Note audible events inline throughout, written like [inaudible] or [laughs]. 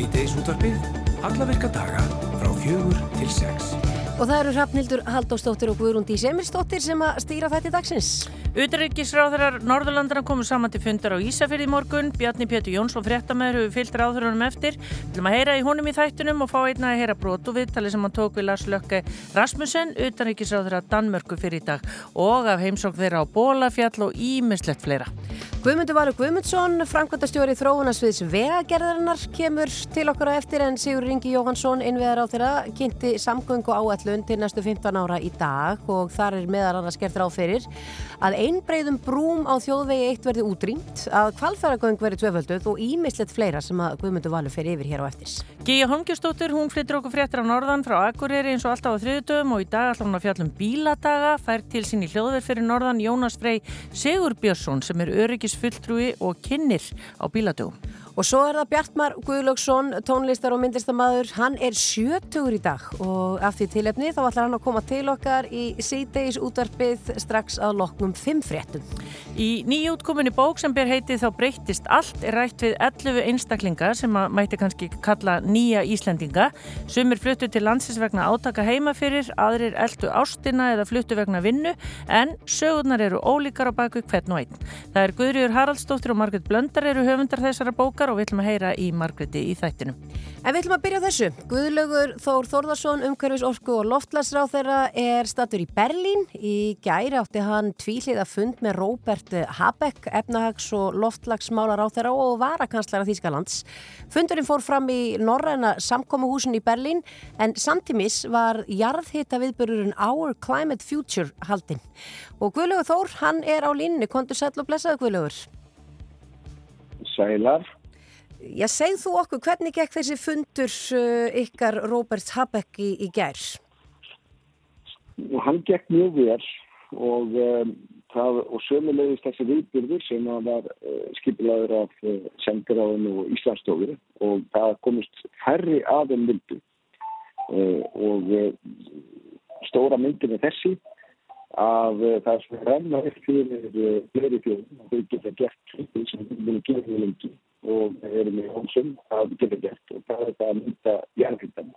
Svíteis útvarpið, alla virka daga frá fjögur til sex. Og það eru Hrafnildur Haldóstóttir og Guðrúndi Semilstóttir sem að stýra þetta dagsins. Utryggisráðurar Norðurlandana komu saman til fundar á Ísafjörði í morgun. Bjarni Pétur Jónsson fréttamaður hefur fyllt ráðurunum eftir. Við viljum að heyra í honum í þættunum og fá einna að heyra brotu viðtali sem hann tók við Lars Lökke Rasmussen, utryggisráðurar Danmörku fyrir í dag og af heimsók þeirra á Bólafjall og ímislegt fleira. Guðmundur Valur Guðmundsson, framkvæmtastjóri þróunarsviðs vegagerðarinnar, kemur til okkar á eftir en Sigur Ringi Jóhansson, innviðar á þeirra, kynnti samgöngu áallun til næstu 15 ára í dag og þar er meðal annars gert ráð fyrir að einbreyðum brúm á þjóðvegi eitt verði útrýmt, að kvalfæragöng verði tvöfölduð og ímislegt fleira sem að Guðmundur Valur fer yfir hér á eftir. Gíja Holmgjörnsdóttir, hún flyttir okkur fréttir á norðan frá Akureyri eins og alltaf á þriðutöfum og í dag ætla hún að fjallum bíladaga, fær til sín í hljóðverð fyrir norðan Jónas Frey Sigur Björnsson sem er öryggisfulltrúi og kynir á bíladögum. Og svo er það Bjartmar Guðlöksson, tónlistar og myndlistamæður, hann er sjötugur í dag og af því tilefni þá ætlar hann að koma til okkar í síðdeis útvarpið strax að loknum fimm fréttum. Í nýjútkominni bók sem ber heitið þá breyttist allt er rætt við 11 einstaklinga sem að mæti kannski kalla nýja Íslendinga. Sumir fluttu til landsins vegna átaka heima fyrir, aðrir eldu ástina eða fluttu vegna vinnu en sögurnar eru ólíkar á baku hvern og einn. Það er Guðrjur Haraldsdóttir og Margret Blöndar eru höfundar þessara bókar og við ætlum að heyra í Margreti í þættinu. En við ætlum að byrja þessu. Guðlaugur Þór Þórðarsson, umhverfis orku og loftlagsráð þeirra er statur í Berlín. Í gæri átti hann tvíliða fund með Róbert Habeck, efnahags- og loftlagsmálar á þeirra og varakanslara Þýskalands. Fundurinn fór fram í Norræna samkómuhúsin í Berlín en samtímis var jarðhita viðbörurinn Our Climate Future haldinn. Og Guðlaugur Þór, hann er á línni. Kondur sæl og blessaðu Guðlaugur. Sælar. Já, segð þú okkur, hvernig gekk þessi fundur uh, ykkar Róbert Habeck í, í gær? Hann gekk mjög vel og, um, og sömulegist þessi viðbyrður sem var uh, skipilaður af uh, sendiráðinu og Íslandsstofur og það komist færri aðein vildu uh, og stóra myndin er þessi að það er svona renna upp fyrir fleiri fjóðum og þau geta gert hluti sem við viljum gera mjög lengi og erum í hómsum að geta gert. Og það er það að mynda jærhýttan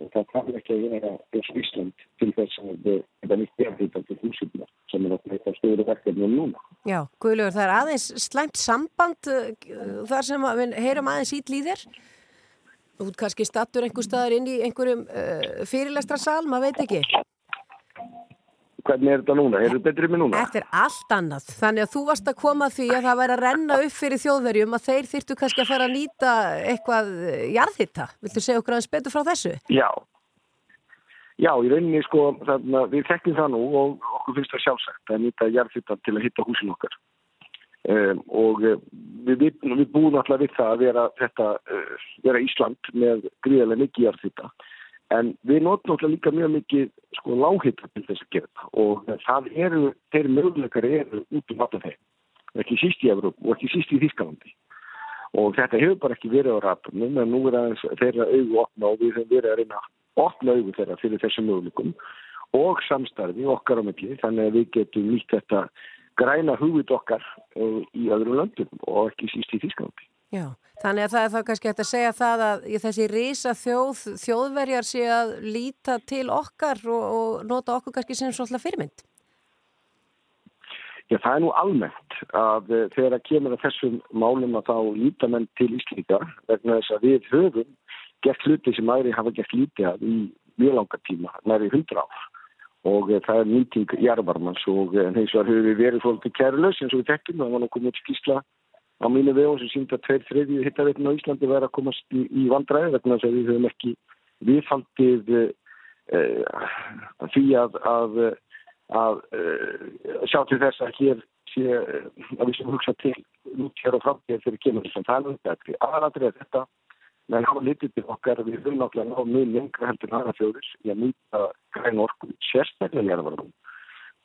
og það kann ekki að vera eins og Ísland til þess að þetta nýtt jærhýttan til húsipna sem er okkur eitthvað stóru verkefni um núna. Já, Guðlaugur, það er aðeins slæmt samband uh, þar sem að við heyrum aðeins ít líðir Þú ert kannski stattur einhver staðar inn í einhverjum uh, fyrirlestra sal, maður veit ekki Hvernig er þetta núna? Er þetta betri með núna? Þetta er allt annað. Þannig að þú varst að koma því að það væri að renna upp fyrir þjóðverjum að þeir þyrtu kannski að fara að nýta eitthvað jarðhitta. Viltu segja okkur aðeins betur frá þessu? Já. Já, í rauninni sko, þarna, við þekkjum það nú og okkur finnst það sjálfsagt að nýta jarðhitta til að hitta húsin okkar. Um, og við, við, við búum alltaf við það að vera, þetta, uh, vera Ísland með gríðarlega mikið jarðhitta. En við notum alltaf líka mjög mikið sko lághita til þess að gera og það eru, þeir möguleikar eru út um alltaf þeim, ekki síst í Evróp og ekki síst í Þískalandi. Og þetta hefur bara ekki verið á ratunum en nú er aðeins þeirra auðu opna og við höfum verið að reyna opna auðu þeirra fyrir þessum möguleikum og samstarfi okkar á milli þannig að við getum nýtt þetta græna hugvit okkar í öðrum löndum og ekki síst í Þískalandi. Já, þannig að það er þá kannski hægt að segja það að þessi risa þjóð, þjóðverjar sé að líta til okkar og, og nota okkur kannski sem svolítið fyrirmynd. Já, það er nú almennt að þegar að kemur að þessum málum að þá líta menn til Íslíka vegna þess að við höfum gert hluti sem aðri hafa gert lítið að í mjög langar tíma, næri hundra ár. Og það er nýting jarvarmans og eins og það hefur verið svolítið kærleus eins og við tekjum, það var nokkuð mjög skísla á mínu vegum sem sínda tveir þriðju hittaveitinu á Íslandi verið að komast í, í vandræði vegna þess að við höfum ekki viðfaldið uh, því að, að, að uh, sjá til þess að hér sé að við sem hugsa til út hér og framtíð fyrir kemur sem það er betri. Aðalatrið er þetta menn hafa litið til okkar við höfum náttúrulega ná mjög lengra heldur aðra fjóðis í að nýta græn orku sérstaklega njárvarðum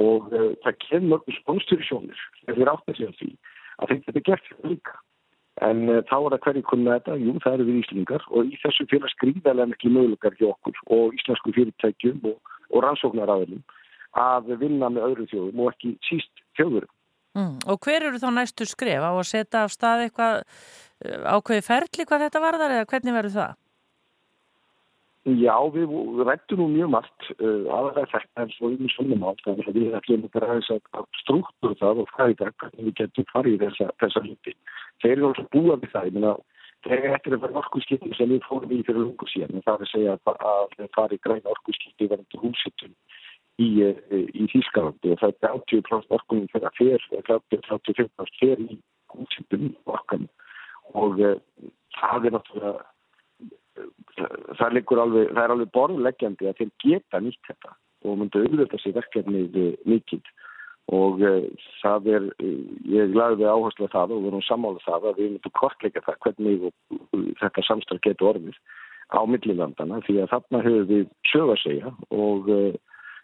og uh, það kemur mörgum spónstyrjusjónir ef við áttum sig á því að þetta er gert líka. En uh, þá er það hverju kunna þetta? Jú, það eru við Íslingar og í þessu fyrir skrýðarlega miklu möguleikar hjá okkur og íslensku fyrirtækjum og, og rannsóknaræðilum að vinna með öðru þjóðum og ekki síst þjóðurum. Mm. Og hver eru þá næstu skref á að setja af stað eitthvað ákveði ferli hvað þetta varðar eða hvernig verður það? Já, við rættum nú mjög margt uh, aðalega þetta er svo yfir svona mál þannig að við ætlum bara aðeins að struktúra það og hvað í dag hvernig við getum farið í þessa, þessa hluti. Þeir eru alltaf búið við það, ég meina þegar þetta er að vera orkuskipting sem við fórum í fyrir lungu síðan en það er að segja að það fari græna orkuskipting verðandi húsittum í, í Þýskalandi og það er 80% orkunum fyrir að fer, 35% fer í húsittum orkan og uh, það er náttúrulega það, alveg, það er alveg borðleggjandi að þeir geta nýtt þetta og myndu auðvitað sér verkefnið mikið og uh, það er, ég lagði áherslu að það og við erum sammálað það að við myndum kortleika það hvernig þetta samstarf getur orðið á millilandana því að þarna höfum við sög að segja og uh,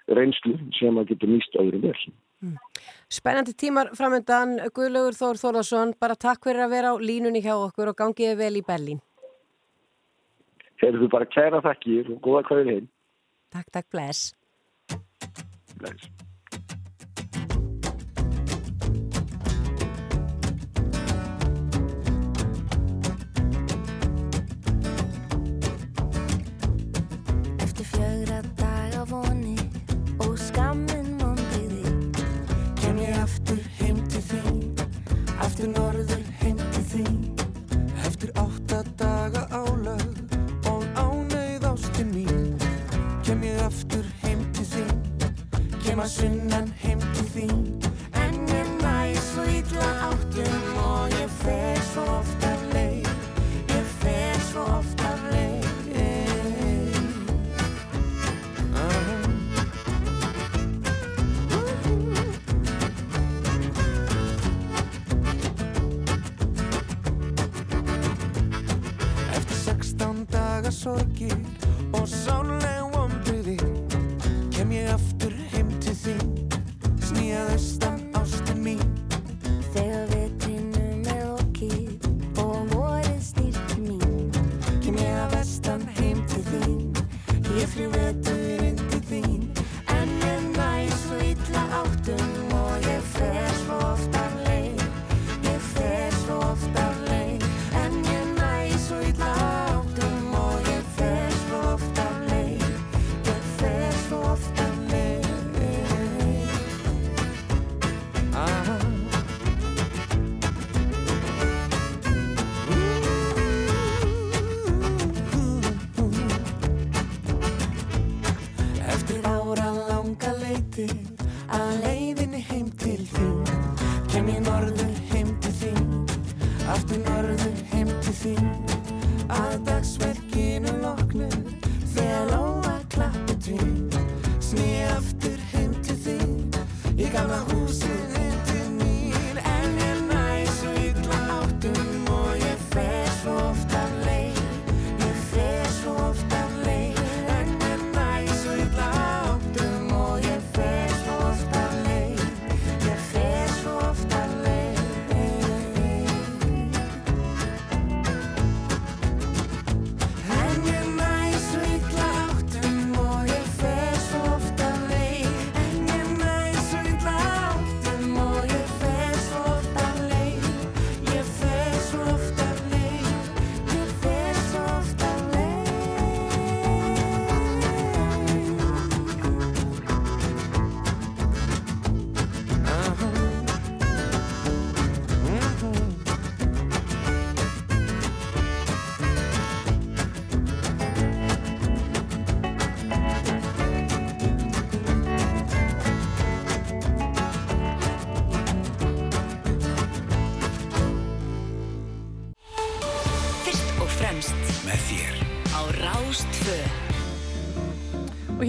reynslu sem að getur nýst öðrum vel. Mm. Spennandi tímar framöndan, Guðlaugur Þór Þórðarsson, bara takk fyrir að vera á línunni hjá okkur og gangiði vel í Berlín. Þeir eru bara kæra þakkir og góða hverju heim. Takk, takk, bless. Bless. Eftir fjögra daga voni og skammin vonbiði kem ég aftur heim til þín, aftur norður kem að sunnan heim til þín en ég næ svo illa áttum og ég fer svo ofta leið ég fer svo ofta leið ah. Eftir sextán daga sorgir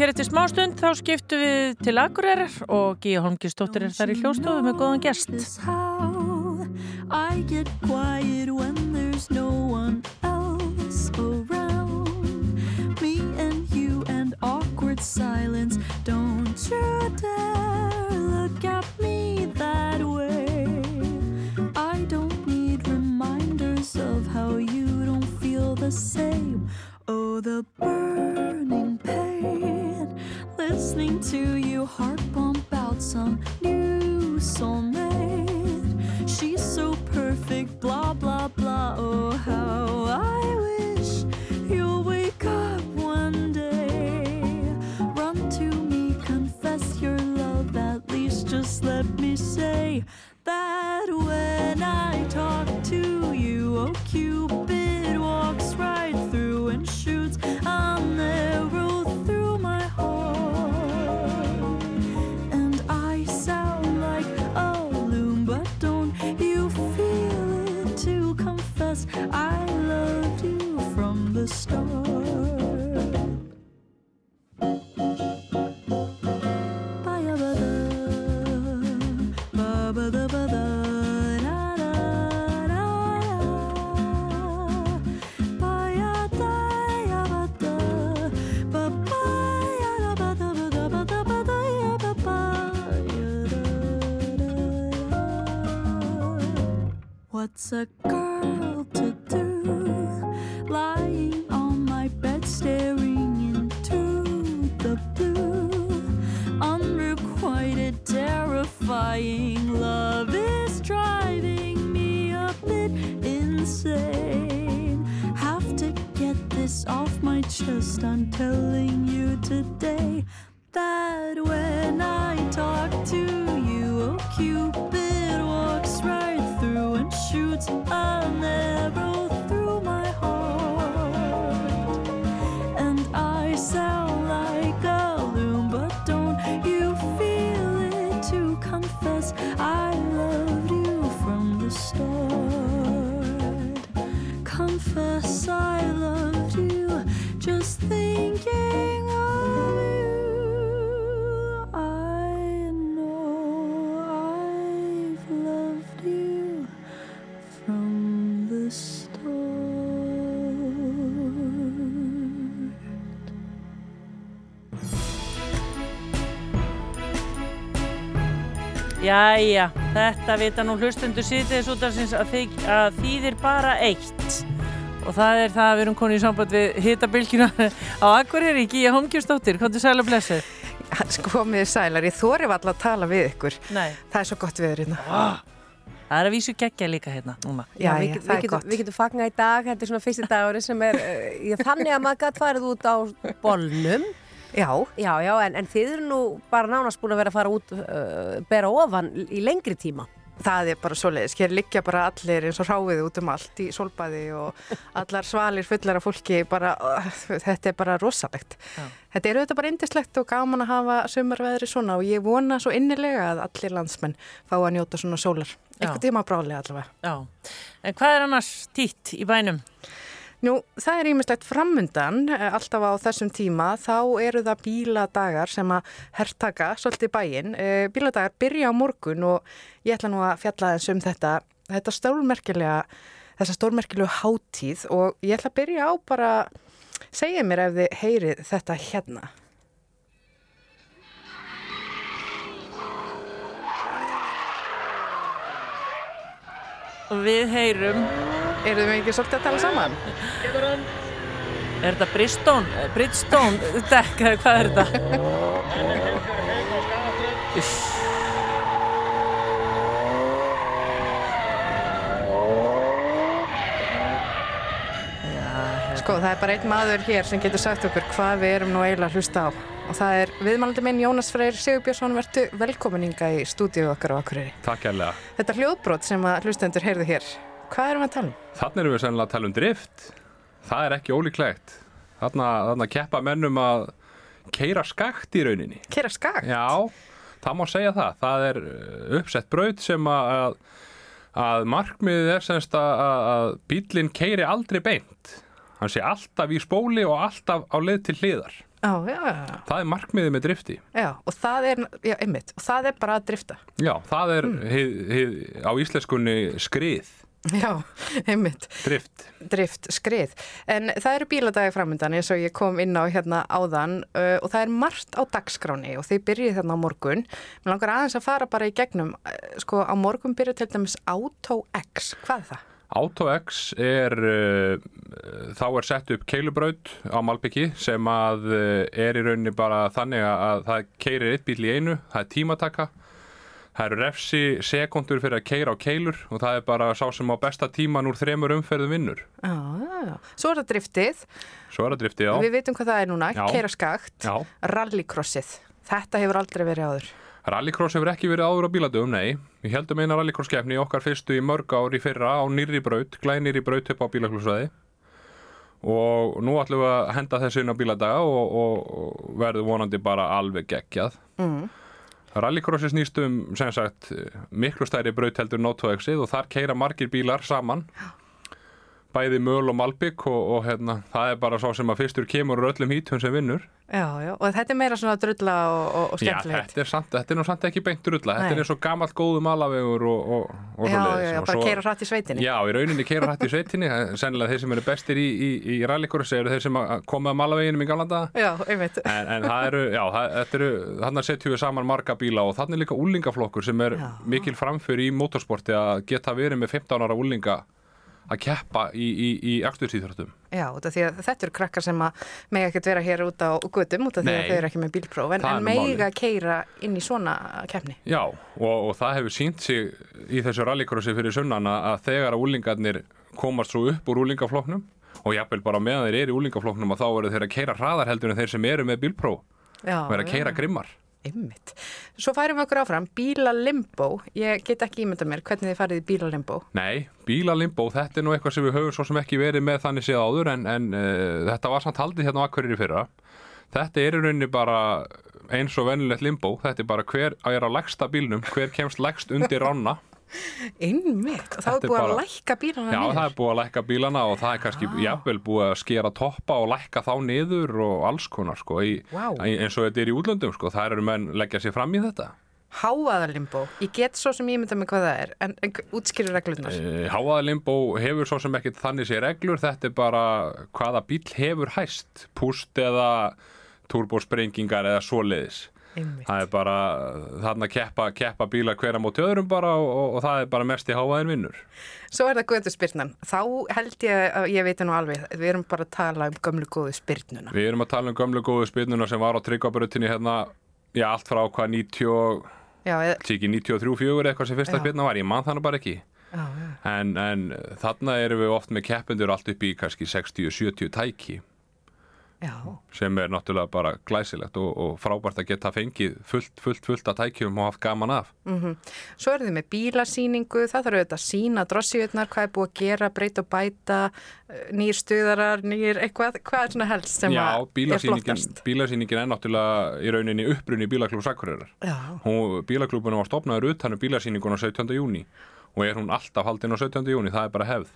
hér eftir smástund þá skiptum við til Akureyrar og Gíja Holmgistóttir er þar í hljóstofu með góðan gest. What's a girl to do? Lying on my bed, staring into the blue. Unrequited, terrifying love is driving me a bit insane. Have to get this off my chest. I'm telling you today Jæja, þetta vita nú hlustundur síðdeis út af sinns að, þið, að þýðir bara eitt og það er það að við erum konið í samband við hitabilgjuna á Akureyri, Gíja Holmgjörnsdóttir, hvað er sæl að blessu? Sko með sælar, ég þóri valla að tala við ykkur. Nei, Það er svo gott við hérna. það er að vísu geggja líka hérna núna. Já, við, já, það við, er getum, gott. við getum fagnað í dag, þetta er svona fyrsti dagur sem er já, þannig að maður gætt farið út á [laughs] bolnum Já, já, já, en, en þið eru nú bara nánast búin að vera að fara út uh, bera ofan í lengri tíma það er bara svoleiðis. Hér liggja bara allir eins og ráfið út um allt í solbæði og [laughs] allar svalir fullar af fólki. Bara, uh, þetta er bara rosalegt. Já. Þetta er auðvitað bara indislegt og gaman að hafa sömurveðri svona og ég vona svo innilega að allir landsmenn fá að njóta svona sólar. Eitthvað tíma brálega allavega. Já, en hvað er annars títt í bænum? Nú, það er ímislegt framundan, eh, alltaf á þessum tíma, þá eru það bíladagar sem að herrtaka svolítið bæinn. Eh, Bíladagar byrja á morgun og ég ætla nú að fjalla eins um þetta, þetta stórmerkilega, þessa stórmerkilegu hátíð og ég ætla að byrja á bara, segja mér ef þið heyrið þetta hérna. Og við heyrum, Eru þið ekki svolítið að tala saman? Er þetta Bristone, Bridgestone dekk [laughs] eða hvað er þetta? Uff. Sko, það er bara einn maður hér sem getur sagt okkur hvað við erum nú eiginlega að hlusta á. Og það er viðmælandi minn Jónas Freyr Sigurbjörnsson, vertu velkominninga í stúdíu okkar á Akureyri. Takk hérlega. Þetta hljóðbrot sem að hlustendur heyrðu hér, hvað erum við að tala um? Þannig erum við sennilega að tala um drift. Það er ekki ólíklegt. Þarna, þarna keppa mennum að keira skakt í rauninni. Kera skakt? Já, það má segja það. Það er uh, uppsett braut sem að, að, markmiðið er semst að, að- bílinn keiri aldrei beint. Hann sé alltaf í spóli og alltaf á leið til hliðar. Já, já, já, Það er markmiðið með drifti. já, og það er, já, einmitt, og það er bara að drifta. Já, það er hið, hið, á íslenskunni skrið, Já, einmitt, drift. drift, skrið. En það eru bíladagi framöndan eins og ég kom inn á hérna áðan uh, og það er margt á dagskráni og þeir byrjið þarna á morgun. Mér langar aðeins að fara bara í gegnum, uh, sko á morgun byrjið til dæmis Auto X, hvað er það? AutoX er, uh, þá er sett upp keilubraut á Malbyggi sem að uh, er í rauninni bara þannig að það keirir eitt bíl í einu, það er tímataka, það eru refsi sekundur fyrir að keira á keilur og það er bara sá sem á besta tíman úr þremur umferðum vinnur. Já, já, já. Svo er það driftið, Svo er það driftið á. við vitum hvað það er núna, Já. keira skakt, Já, rallycrossið. Þetta hefur aldrei verið áður. rallycross hefur ekki verið áður á bíladöfum, nei. Við heldum eina rallycross-keppni okkar fyrstu í mörg ár í fyrra á nýrri braut, glænýrri braut upp á bílaklúsvæði og nú ætlum við að henda þessu inn á bíladaga og, og, og verður vonandi bara alveg geggjað. Mm. Rallycrossi snýst um, sem sagt, miklu stærri braut heldur Notoexið og þar keira margir bílar saman bæði möl og malbygg og, og hérna, það er bara svo sem að fyrstur kemur úr öllum hítum sem vinnur Já, já, og þetta er meira svona drulla og, og, og Já, skemmtilegt. þetta er, samt, þetta er nú samt ekki beint drulla þetta Nei. er eins og gamalt góðu malavegur og, og, og Já, svoleiðis. já, já, Og bara svo- keira hratt í sveitinni. Já, í rauninni keira hrætt í sveitinni sennilega þeir sem eru bestir í, í, í rallykursi eru þeir sem koma að malaveginum í galanda Já, einmitt. en, en það eru, já, það, þetta eru þannig setjum við saman marga bíla og þannig líka úlingaflokkur sem er Já. mikil framför í motorsporti að geta verið með 15 ára úlinga að keppa í, í, í akstursýþróttum Já, að þetta eru krakkar sem að mega ekkert vera hér út á gutum út af því að þau eru ekki með bílpróf en, en mega keira inn í svona kefni. Já, og, og það hefur sínt sig í þessu rallycrossi fyrir sunnan að að þegar að úlingarnir komast svo upp úr úlingafloknum og jafnvel bara meðan þeir eru í úlingafloknum og þá eru þeir að keira hraðar heldur en þeir sem eru með bílpróf og eru að keira grimmar Einmitt. Svo færum við okkur áfram, bílalimbo. Ég get ekki ímynda mér hvernig þið farið í bílalimbo. Nei, bílalimbó, þetta er nú eitthvað sem við höfum svo sem ekki verið með þannig séð áður en, en uh, þetta var samt haldið hérna á Akureyri í fyrra. Þetta er í rauninni bara eins og venilegt limbó, þetta er bara hver er á lægsta bílnum, hver kemst lægst undir rána. Einmitt. Þetta er búið að bara- lækka bílana Já, niður. það er búið að lækka bílana og það er kannski jafnvel búið að skera toppa og lækka þá niður og alls konar sko, í, í, eins og þetta er í útlöndum sko, það eru menn leggja sér fram í þetta. Háaðalimbó. Ég get svo sem ímynda mig hvað það er, en, en útskýru reglunar. E, Háaðalimbó hefur svo sem ekkit þannig sér reglur, þetta er bara hvaða bíl hefur hæst, púst eða turbosprengingar eða svoleiðis. Einmitt. Það er bara þarna keppa, keppa bílar hverja móti öðrum bara og, og, og það er bara mest í háaðin vinnur. Svo er það götu spyrnan. Þá held ég að ég veit nú alveg, við erum bara að tala um gömlu góðu spyrnuna. Við erum að tala um gömlu góðu spilnuna sem var á tryggvabrötinni hérna, já allt frá hvað 90, og- Já, eða, sé ekki 93-4 eitthvað sem fyrsta Já. spilna var, ég man þannig bara ekki. já, já. En, en þarna erum við oft með keppendur allt upp í kannski 60-70 tæki. Já, sem er náttúrulega bara glæsilegt og, og frábært að geta fengið fullt, fullt, fullt að tækjum og haft gaman af. Svo eru þið með bílasýningu, það þarf auðvitað að sína drossíutnar, hvað er búið að gera, breyta og bæta, eh, nýr stuðarar, nýr eitthvað, hvað er svona helst sem Já, að er flottast? bílasýningin er náttúrulega í rauninni upprunni. Já, Hún, bílaklúbunum var stopnaður utan um bílasýningun á 17. júni og er hún alltaf haldin á 17. júni, það er bara hefð.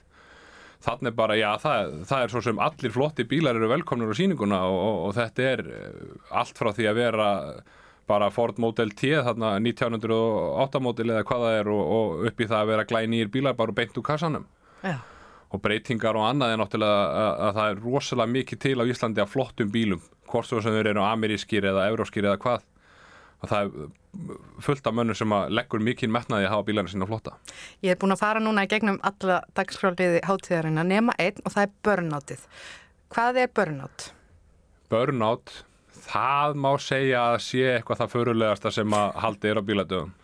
Þannig bara, já, það, það er svo sem allir flotti bílar eru velkomnir á sýninguna og, og, og þetta er eh, allt frá því að vera bara Ford Model T þarna 1908 model eða hvað það er og, og upp í það að vera glænýr bílar bara beint úr kassanum. já, og breytingar og annað er náttúrulega að, að það er rosalega mikið til á Íslandi af flottum bílum, hvort svo sem þeir eru amerískir eða euróskir eða hvað og það er fullt af mönnum sem að leggur mikið metnaði að hafa bílarna sína flotta ég er búin að fara núna í gegnum alla dagskráliði hátíðarina nema einn og það er burnoutið. Hvað er burnout? Burnout, það má segja að sé eitthvað það förulegasta sem að haldi er á bíladöðum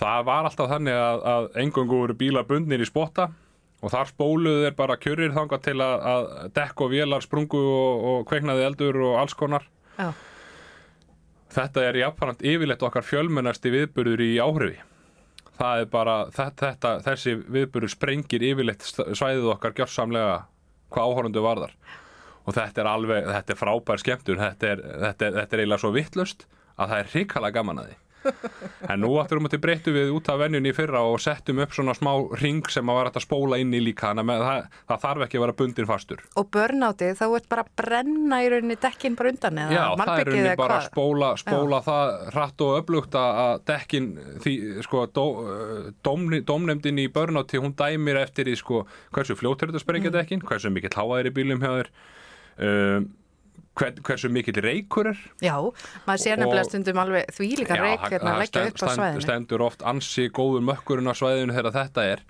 það var alltaf þannig að, að engungu voru bílar bundnir í spotta og þar spóluðu þeir bara kjörir þangað til að, að dekk og vélar sprungu og, og kveiknaði eldur og alls konar Já, Þetta er jafnframt yfirleitt okkar fjölmennasti viðburður í áhrifi. Það er bara, þetta, þessi viðburður sprengir yfirleitt svæðið okkar gjörsamlega hvað áhorundu varðar. Og þetta er alveg, þetta er frábær skemmtur, þetta er, þetta er, þetta er eiginlega svo vittlust að það er hrikalega gaman að því. En nú aftur um að til breyttu við út af venjunni í fyrra og settum upp svona smá ring sem að hægt að spóla inn í líka, að það, það þarf ekki að vera bundin fastur. og burnoutið þá ert bara að brenna í rauninni dekkin bara undan eða Já, það er rauninni bara að spóla, spóla það hratt og öflugt að dekkin því, sko, dó, dómni, dómnefndin í börnátti, hún dæmir eftir í, sko, hversu fljótt er þetta sprengja dekkin, hversu mikill háaðir í bílum hjá þér. Um, hver, hversu mikill reykur er Já, maður sér nefnilega stundum alveg því líka það- hérna að leggja upp á svæðinu. stendur oft ansi góður mökkurinn á svæðinu þegar þetta er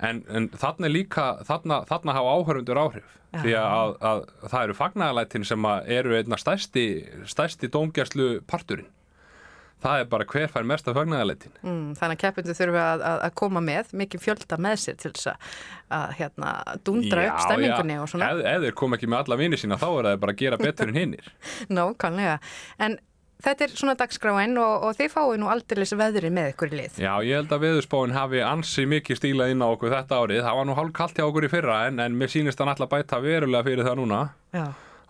en, en þarna er líka þarna, þarna hafa áhörundur áhrif Já. því að, að, að það eru fagnæðalætin sem eru einna stærsti, stærsti dómgæslu parturinn það er bara hver fær mesta fagnæðalætin Mm, þannig að keppundu þurfa að, að, að koma með mikið fjölda með sér til þess að, að hérna, dundra upp stemmingunni og svona. ef, ef þeir kom ekki með alla vini sína þá er það bara að gera betur en hinnir [laughs] Nákvæmlega. En þetta er svona dagskráin og, og þið fáið nú aldeilis veðri með ykkur í lið. Já, ég held að veðurspáin hafi ansi mikið stílað inn á okkur þetta árið. Það var nú hálf kallt hjá okkur í fyrra en, en mér sýnist hann alltaf bæta verulega fyrir það núna Já.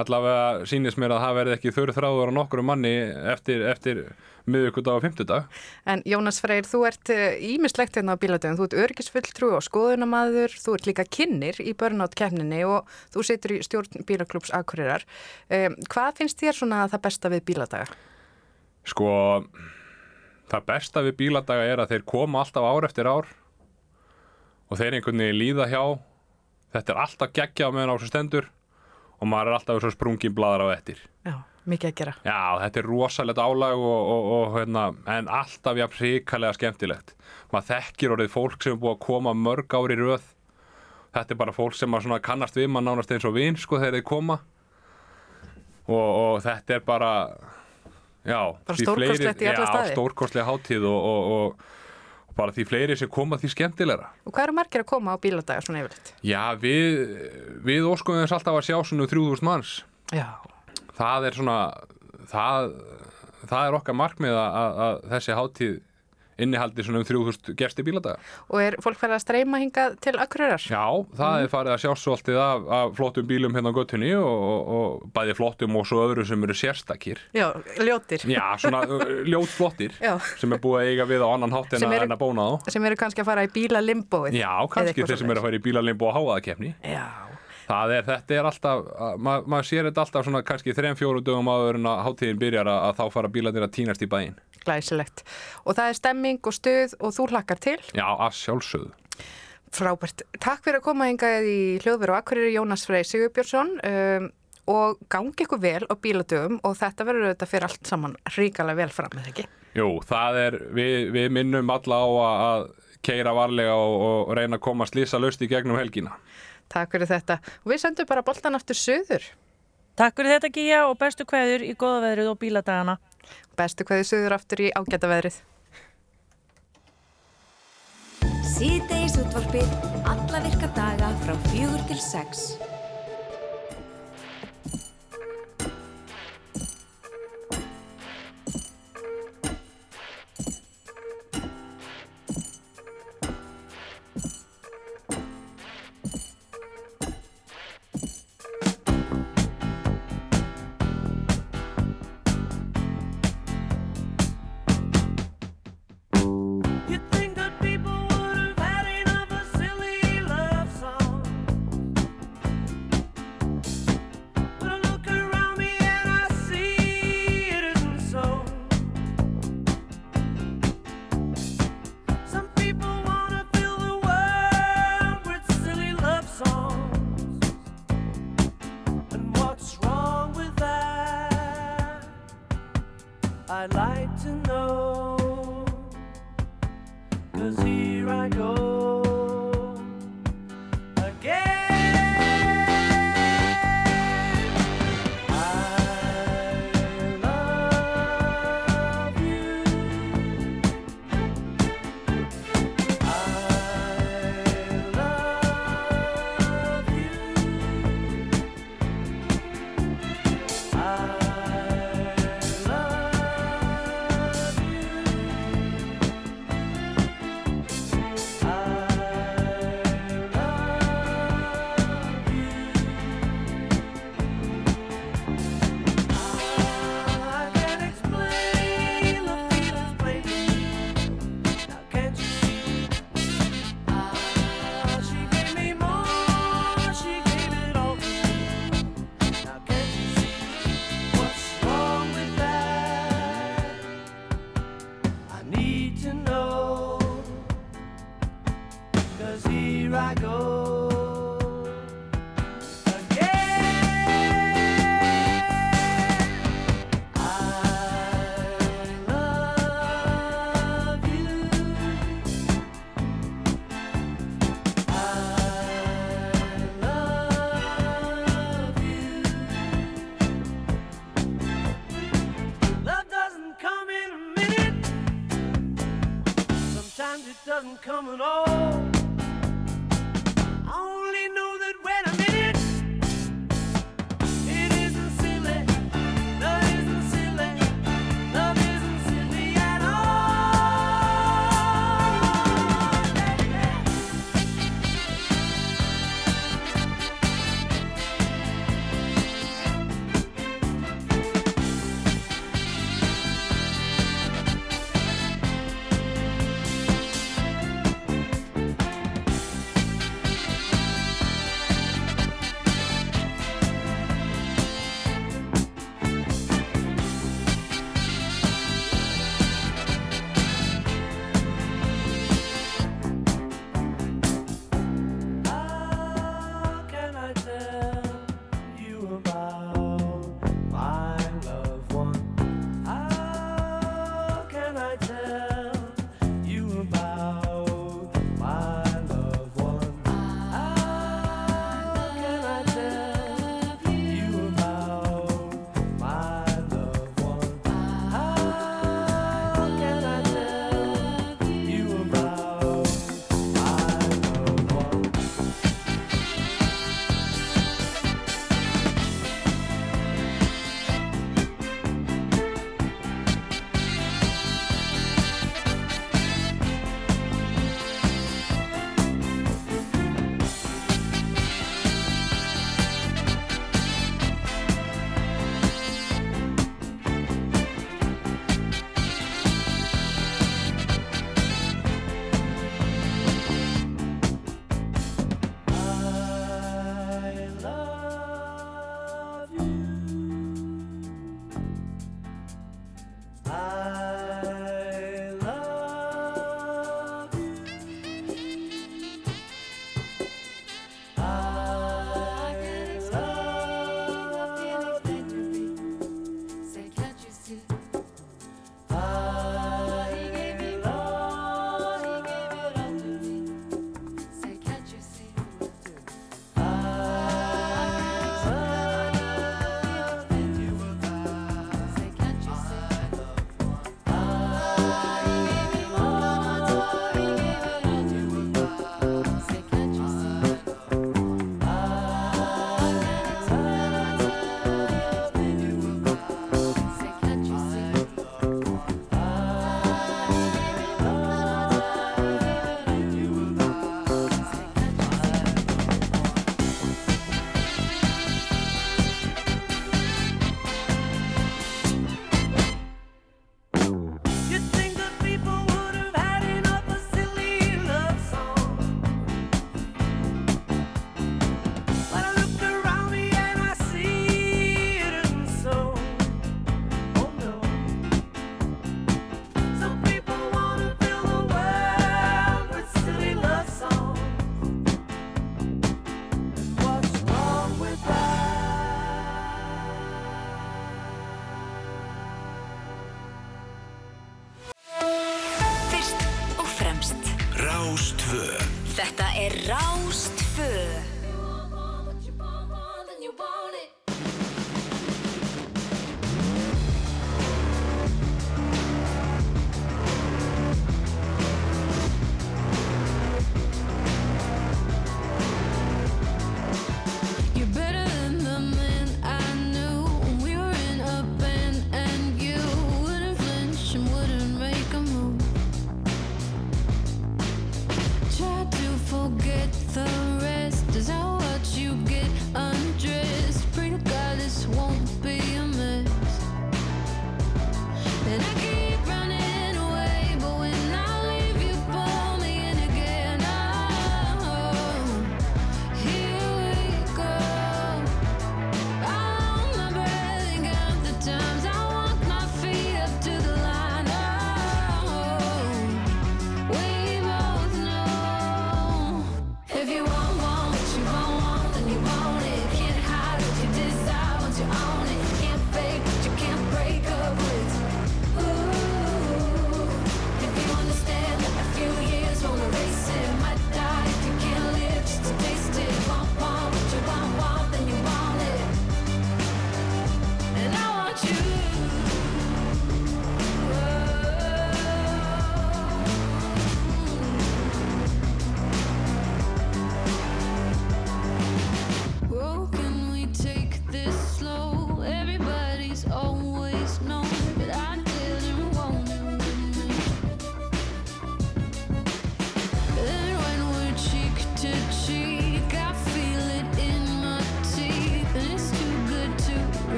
allavega sýnist mér að það verði ekki þurr þráður á nokkru manni eftir, eftir miðugudag og fymtudag. En Jónas Freyr, þú ert ímislegt hérna á bíladöfum, þú ert örgisfulltrú og skoðunamaður, þú ert líka kynir í börnátt kemninni og þú situr í stjórn bílaklúps Akureyrar. Um, hvað finnst þér svona það besta við bíladaga? Sko, það besta við bíladaga er að þeir koma alltaf ár eftir ár og þeir einhvern veginn líða hjá. Þetta er alltaf geggja á meðan á þessu stendur og maður er alltaf sprungin bladar á ettir. Já, mikið að gera. Já, þetta er rosalegt álag og, og, og hérna, en alltaf jafn hrikalega skemmtilegt. Maður þekkir orðið fólk sem er búið að koma mörg ári röð. Þetta er bara fólk sem maður kannast við mann nánast eins og vin sko þegar þeir koma. Og, og þetta er bara, já. Bara stórkostlegt í alla staði. Stórkostlega hátíð og, og, og, og bara því fleiri sem koma því skemmtilegra. Og hvað eru margir að koma á bíladaga svona yfirleitt? Já, við, við óskuðum þess alltaf að sjá svona 3000 manns. Já. Það er svona, það, það er okkar markmið að, að, að þessi hátíð innihaldi svona um 3000 gesti bíladaga. Og er fólk farið að streyma hingað til Akureyrar? Já, það er farið að sjá svolítið af, af flottum bílum hérna á göttunni og, og, og bæði flottum og svo öðru sem eru sérstakir. Já, ljótir. Já, svona ljót flottir Já. sem er búið að eiga við á annan hátt en, að, bóna á. Sem eru kannski að fara í bílalimbóið. Já, kannski þeir sem eru að fara í bílalimbo og háaðakefni. Já. Það er, þetta er alltaf, að- ma maður sér þetta alltaf svona kannski þrejum fjóru dögum áður en að hátíðin byrjar að, að þá fara bílarnir að tínast í bæinn. Glæsilegt. Og það er stemming og stuð og þú hlakkar til. Já, að sjálfsögðu. Frábært. Takk fyrir að koma hingað í hljóðveru og Akureyri Jónas Frey Sigurbjörnsson um, og gangi ykkur vel á bíladöfum og þetta verður auðvitað fyrir allt saman ríkalega vel fram, eða ekki? Jú, það er, við, við minnum alla á að, keira varlega og, og reyna að koma slísa löst í gegnum helgina. Takk fyrir þetta. Og við sendum bara boltan aftur söður. Takk fyrir þetta Gíja og bestu kveður í góða veðrið og bíladagana. Bestu kveði söður aftur í ágæta veðrið. Síðdeis útvarpið alla virka daga frá fjögur til sex.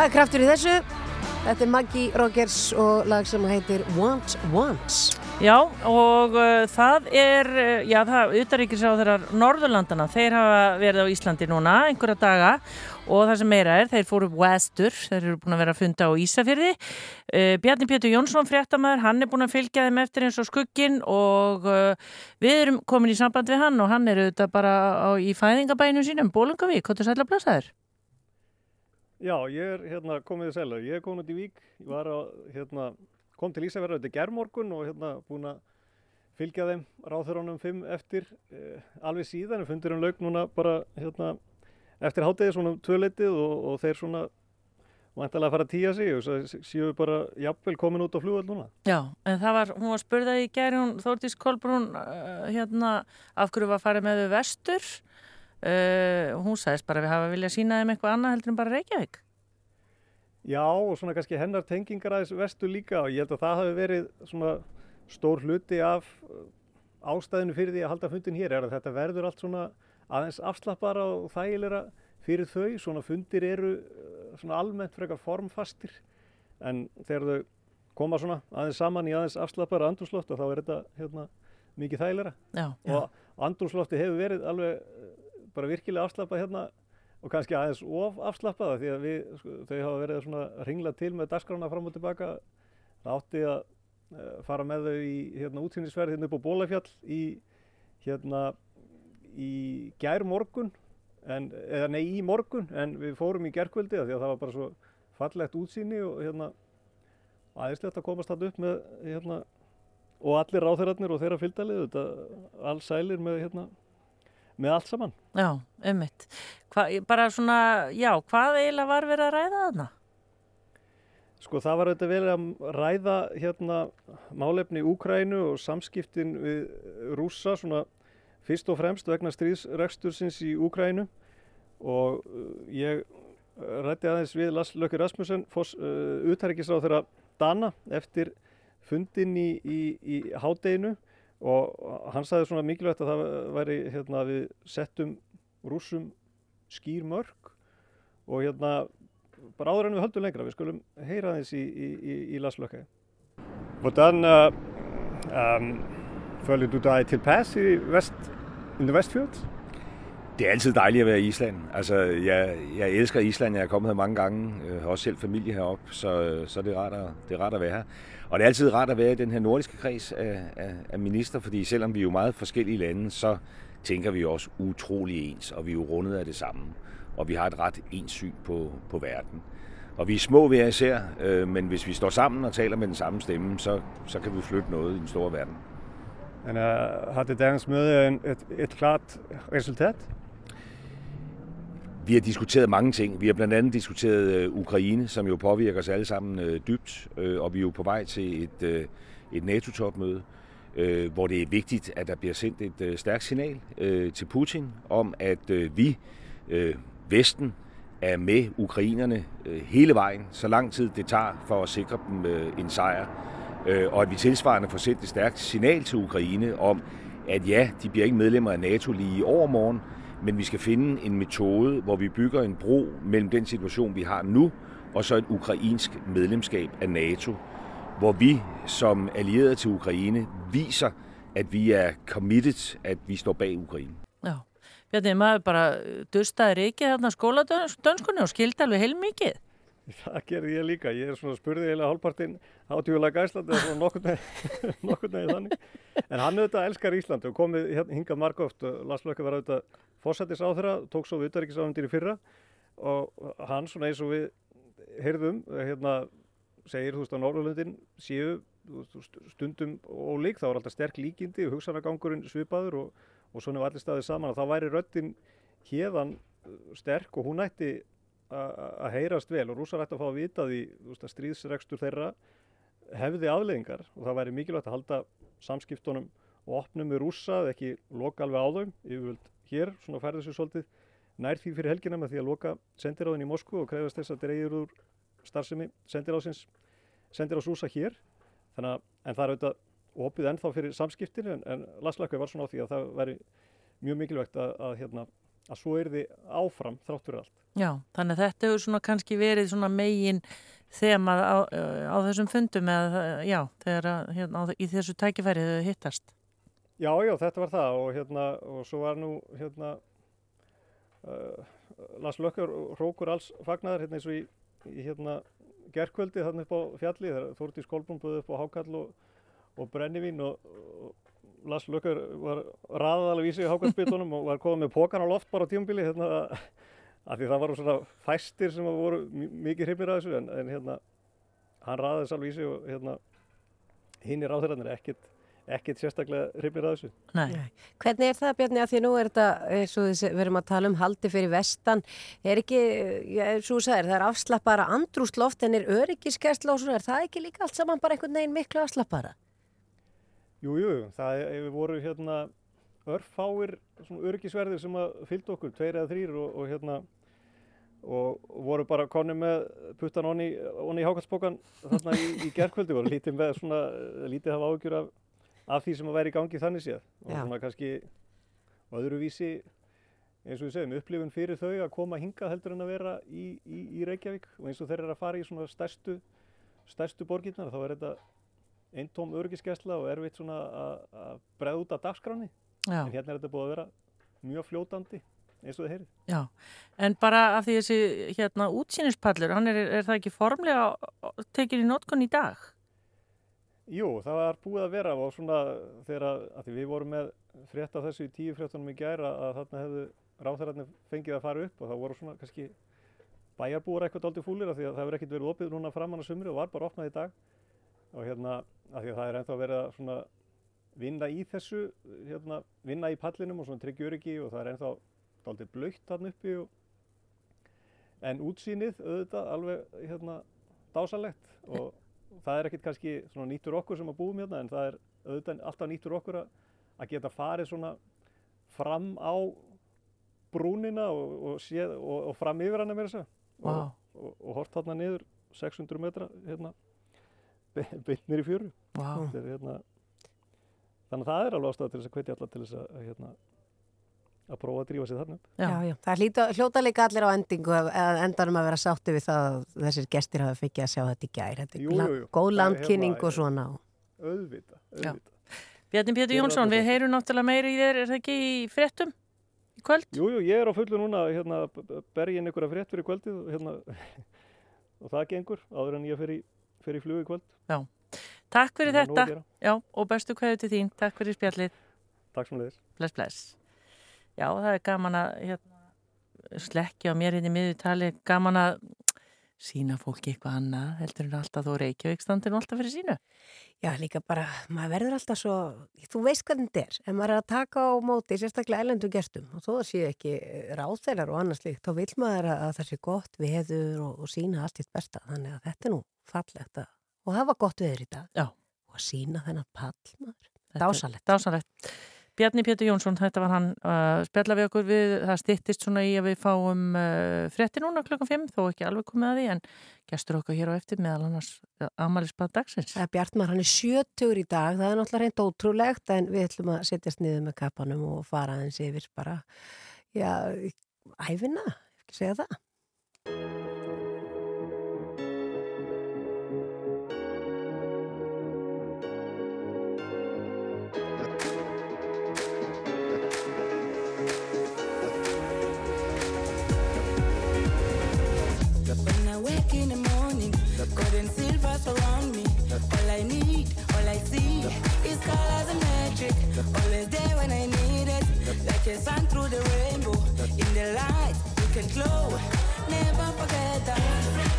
Það er kraftur í þessu. Þetta er Maggie Rogers og lag sem heitir Want Wants. Já og uh, það er, uh, já það er utaríkisáðurar Norðurlandana. Þeir hafa verið á Íslandi núna einhverja daga og það sem meira er, þeir fóru vestur, þeir eru búin að vera að funda á Ísafjörði. Uh, Bjarni Pétur Jónsson, fréttamæður, hann er búin að fylgja þeim eftir eins og skuggin og uh, við erum komin í samband við hann og hann er auðvitað bara á, í fæðingabænum sínum, Bólungavík, hvað er sætla að blasa þér? Já, ég er hérna, komið í selu, ég er komin út í Vík, ég var að, hérna, kom til Ísafjörðu til gerðmorgun og hérna búin að fylgja þeim ráðþörunum fimm eftir eh, alveg síðan, fundur um laug núna bara hérna eftir hátegi svona um tvöleitið og, og þeir svona vantilega að fara að tíja sig og svo séu við bara jafnvel komin út á fljóðal núna. Já, en það var, hún var spurðað í gerðun Þórtís Kolbrún, uh, hérna, af hverju var farið með þau vestur? Uh, hún sagðist bara við hafa viljað sína þeim eitthvað annað heldur en bara Reykjavík. Já, og svona kannski hennar tengingar aðeins vestur líka og ég held að það hafi verið svona stór hluti af uh, ástæðinu fyrir því að halda fundin hér er að þetta verður allt svona aðeins afslappara og þægilega fyrir þau, svona fundir eru uh, svona almennt frekar formfastir en þegar þau koma svona aðeins saman í aðeins afslappara andrúsloft og þá er þetta hérna mikið já. og andrúslofti hefur verið alveg uh, bara virkilega afslappað hérna og kannski aðeins of afslappaða því að við, sko, þau hafa verið svona ringla til með dagskrána fram og tilbaka. Það átti að uh, fara með þau í hérna útsýnisverð hérna upp á Bólafjall í hérna í gær morgun en, eða nei í morgun en við fórum í gærkvöldi af því að það var bara svo fallegt útsýni og hérna aðeinslegt að komast þarna upp með hérna og allir ráþeirarnir og þeirra fylgdalið þetta alls sælir með hérna með allt saman. Já, ummitt. Bara svona, já, hvað eiginlega var verið að ræða þarna? Sko það var auðvitað vel að ræða hérna málefni Úkrænu og samskiptin við rússa svona fyrst og fremst vegna stríðsrekstursins í Úkrænu og uh, ég rætti aðeins við Lars Lökkur Rasmussen, uh, utærikiðsráð þeirra Dana eftir fundin í, í, í hádeginu og hann sagði svona mikilvægt að það væri hérna við settum rússum skýr mörg og hérna bara áður en við höldum lengra, við skulum heyra þess i, i, i, i Lars Løkke. Hvordan uh, um, føler du dig tilpas i vest, in the Westfjords? Det er altid dejligt at være i Island. Altså, jeg, jeg elsker Island. Jeg er kommet her mange gange. Jeg har også selv familie heroppe, så, så det, er rart at, det er rart at være her. Og det er altid rart at være i den her nordiske kreds af, af, af minister, fordi selvom vi er jo meget forskellige lande, så tænker vi også utrolig ens, og vi er jo rundet af det samme. Og vi har et ret ens syn på, på verden. Og vi er små hver især, øh, men hvis vi står sammen og taler med den samme stemme, så, så kan vi flytte noget i den store verden. Men uh, har det dagens møde et, et klart resultat? Vi har diskuteret mange ting. Vi har blandt andet diskuteret øh, Ukraine, som jo påvirker os alle sammen øh, dybt, øh, og vi er jo på vej til et, et NATO-topmøde, hvor det er vigtigt, at der bliver sendt et stærkt signal til Putin om, at vi, Vesten, er med ukrainerne hele vejen, så lang tid det tager for at sikre dem en sejr. Og at vi tilsvarende får sendt et stærkt signal til Ukraine om, at ja, de bliver ikke medlemmer af NATO lige i overmorgen, men vi skal finde en metode, hvor vi bygger en bro mellem den situation, vi har nu, og så et ukrainsk medlemskab af NATO, hvor vi som allierede til Ukraine viser, at vi er committed, at vi står bag Ukraine. Já, Bjarni, maður bara eh, dustaði reikið hérna skóladönskunni og skildi alveg heilmikið. Það gerði ég líka. Ég er svona spurði eiginlega hálfpartinn átjúlega Íslandi og nokkur neginn þannig. En hann auðvitað elskar Íslandi og komið hérna, hingað margóft. Lars Lökke var auðvitað fósættis á þeirra, tók svo við utarrikiðsáðundir í fyrra og hann svona eins og við heyrðum, hérna, segir þú veist á Norrlundin séu stundum ólík, þá er alltaf sterk líkindi og hugsanagangurinn svipaður og, og svona var allir staðið saman og þá væri röttin hérðan sterk og hún ætti að heyrast vel og rúsar ætti að fá að vita því veist, að stríðsrekstur þeirra hefði afleðingar og það væri mikilvægt að halda samskiptunum og opnum við rúsa ekki loka alveg á þau yfirvöld hér, svona færði sér svolítið nær því fyrir helgina með því að loka sendiráðin í Moskvu og krefast þess að dreigir úr starfsemi sendiráðsins sendiráðs rúsa hér. Þannig að en það er auðvitað opið ennþá fyrir samskiptin en, en Laslakau var svona á því að það væri mjög mikilvægt að, að, hérna, að svo er þið áfram þrátt fyrir allt. Já, þannig að þetta hefur svona kannski verið svona megin þema á, á þessum fundum eða já, þegar hérna, í þessu tækifæri þau hittast. Já, já, þetta var það og hérna og svo var nú hérna uh, Lars Lökkar hrókur alls fagnar hérna eins og í, í hérna gerkvöldi þannig upp á fjalli þegar Þórtís Kolbrún búið upp á Hákall og, og Brennivín og, og Lars Lökkar var raðalega vísi í Hákallsbytunum og var komið með pókan á loft bara á tíumbili hérna að því það var svona fæstir sem voru mikið hreifnir að þessu en, en hérna hann raðaði þess alveg vísi og hérna hinn er ráðherrarnir ekkit, ekkit sérstaklega hrifnir að þessu. Nei. Hvernig er það Bjarni að því nú er þetta, eins og þessi- við erum að tala um haldi fyrir vestan, er ekki, já, svo þú sagðir, það er afslappara andrúsloft en er öryggiskesla og svona, er það ekki líka allt saman bara einhvern veginn miklu afslappara? Jú, jú, það er, við voru hérna örfáir svona öryggisverðir sem að fylgdu okkur, tveir eða þrýr og, og hérna og voru bara konni með puttan onni, í hákalsbókan þarna í, í gerkvöldi voru lítið með svona, lítið hafa ágjur af, af því sem að væri í gangi þannig séð. Og Já. svona kannski öðruvísi eins og við segjum, upplifun fyrir þau að koma hingað heldur en að vera í, í, í Reykjavík. Og eins og þeir eru að fara í svona stærstu stærstu borgirnar þá er þetta eintóm öryggisgæsla og erfitt svona að- breða út af dagskráni Já. en hérna er þetta búið að vera mjög fljótandi eins og þið heyrið. Já, en bara af því þessi hérna útsýnispallur, hann er, er það ekki formlega tekin í notkun í dag? Jú, það var búið að vera og svona þegar að, við vorum með frétt af þessu í tíu fréttunum í gæra að þarna hefðu ráþærarnir fengið að fara upp og það voru svona kannski bæjarbúar eitthvað dálítið fúlir af því að það hefur ekkert verið opið núna framan á sumri og var bara opnað í dag og hérna af því að það er ennþá verið að svona vinna í þessu, hérna, vinna í pallinum og svona tryggja öryggi og það er ennþá dálítið blöytt þarna uppi og en útsýnið auðvitað alveg hérna dásalegt og það er ekkert kannski svona nýttur okkur sem að búum hérna en það er auðvitað alltaf nýttur okkur að, að geta farið svona fram á brúnina og, og, séð, og, og fram yfir hana meira þess að Vá. og, hort þarna niður 600 metra hérna beint niður í fjöru er, hérna, þannig að það er alveg ástæða til þess að hvetja alla til þess að, að, hérna, að prófa að drífa sig þarna upp Já, já, það hlýta, hljóta líka allir á endingu að að endanum að vera sátti við það að þessir gestir hafa fikið að sjá þetta í gær. Þetta er Jú, la- jú, jú. góð er landkynning hérna- og svona. auðvita, auðvita. Bjarni Pétur er Jónsson, við heyrum náttúrulega meira í þér, er það ekki í fréttum í kvöld? Jú, jú, ég er á fullu núna hérna, b- b- berja inn einhverja frétt fyrir kvöldið og, hérna, [laughs] og það gengur áður en ég fer í, fer í flug í kvöld. Já. Takk fyrir að þetta. Já, og bestu kveðu til þín. Takk fyrir spjallið. Takk sem leiðis. Bless, bless. Já, það er gaman að hérna, slekkja á mér hérna í miðutali, gaman að sína fólki eitthvað annað, heldur en alltaf þú Reykjavík standir nú alltaf fyrir sínu. Já, líka bara, maður verður alltaf svo, þú veist hvernig þetta er, en maður er að taka á móti, sérstaklega ellendu gestum og þó það séu ekki ráþeirar og annars líkt, þá vil maður að að það sé gott veður og, og sína allt eitt besta, þannig að þetta er nú fallegt að, og hafa gott veður í dag. Já. Og að sína þennan pall, maður. Þetta Dásalegt. Dásalegt. Bjarni Pétur Jónsson, þetta var hann uh, spjalla við okkur við, það styttist svona í að við fáum uh, frétti núna klukkan 5, þó ekki alveg komið að því, en gestur okkar hér á eftir meðal annars amalisbað dagsins. Það er Bjartmar, hann er sjötugur í dag, það er náttúrulega reynd ótrúlegt en við ætlum að setjast niður með kappanum og fara aðeins yfir bara, já, æfina, ekki segja það. Silver surround me. All I need, all I see is colors and magic. Always there when I need it, like a sun through the rainbow. In the light, we can glow. Never forget that.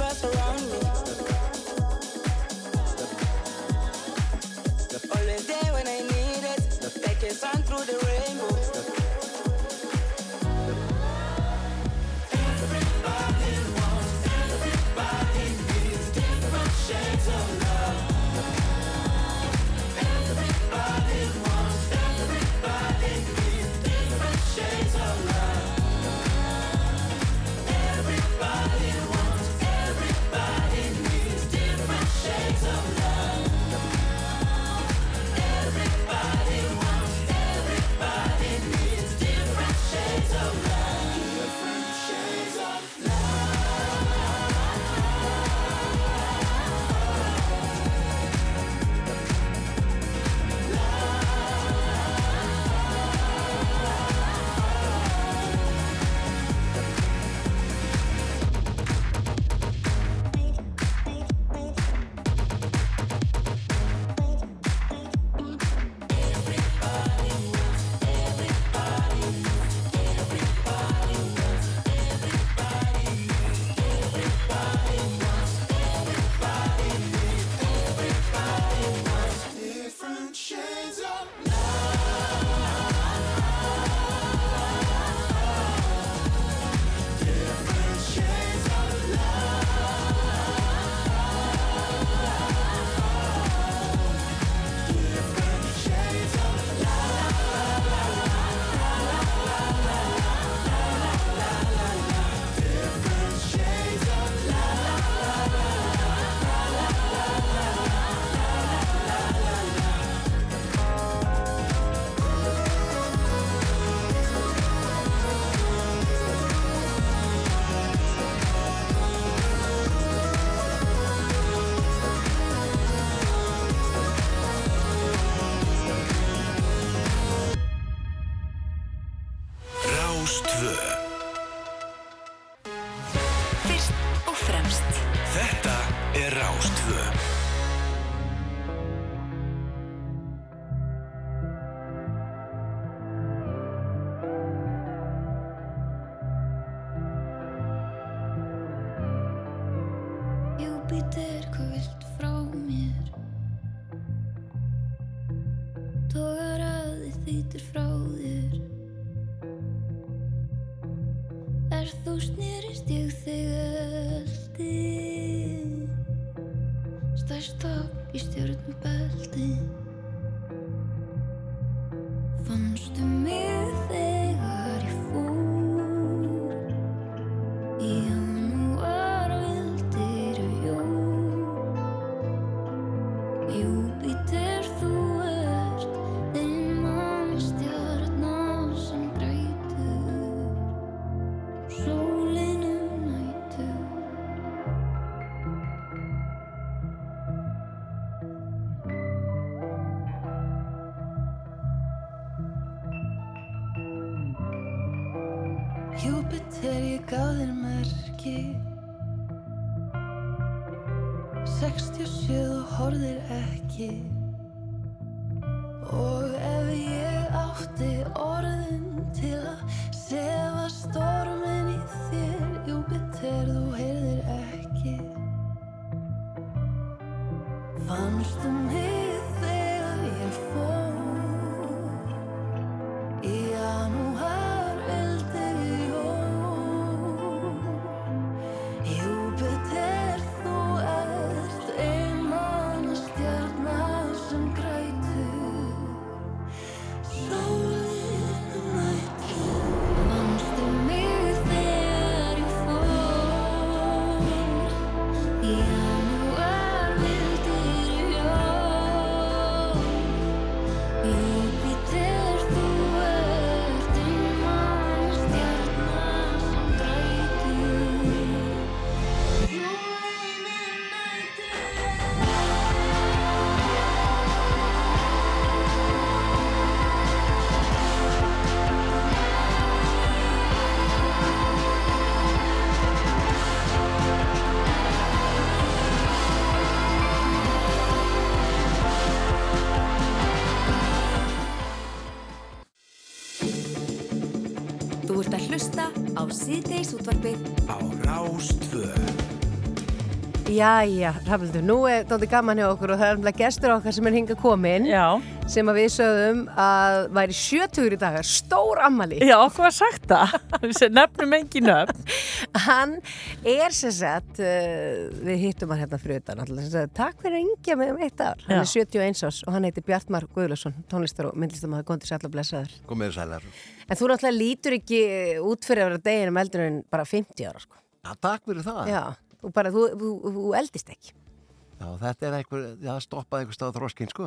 around. me í stjórnum belti Fannstu mig síðdeis útvarpið á Rás 2 Jæja, Rafnildur, nú er þetta gaman hjá okkur og það er umlega gestur okkar sem er hinga komin Já. sem að við sögðum að væri 70 í dagar, stór ammali Já, okkur var sagt það. Við nefnum engin nöfn. [laughs] Hann er sem sagt uh, við hittum hann hérna sagt, takk fyrir að yngja með um eitt ár hann Já. er 71 ás og hann heitir Bjartmar Guðlusson tónlistar og myndlistamæður góndis allar blessaður Komið sælar. En þú náttúrulega lítur ekki út fyrir að vera deginum eldur en bara 50 ára sko. Já, takk fyrir það. Já, þú bara, þú, þú, þú eldist ekki Já, þetta er einhver, já, stoppaði einhver stað þróskinn, sko.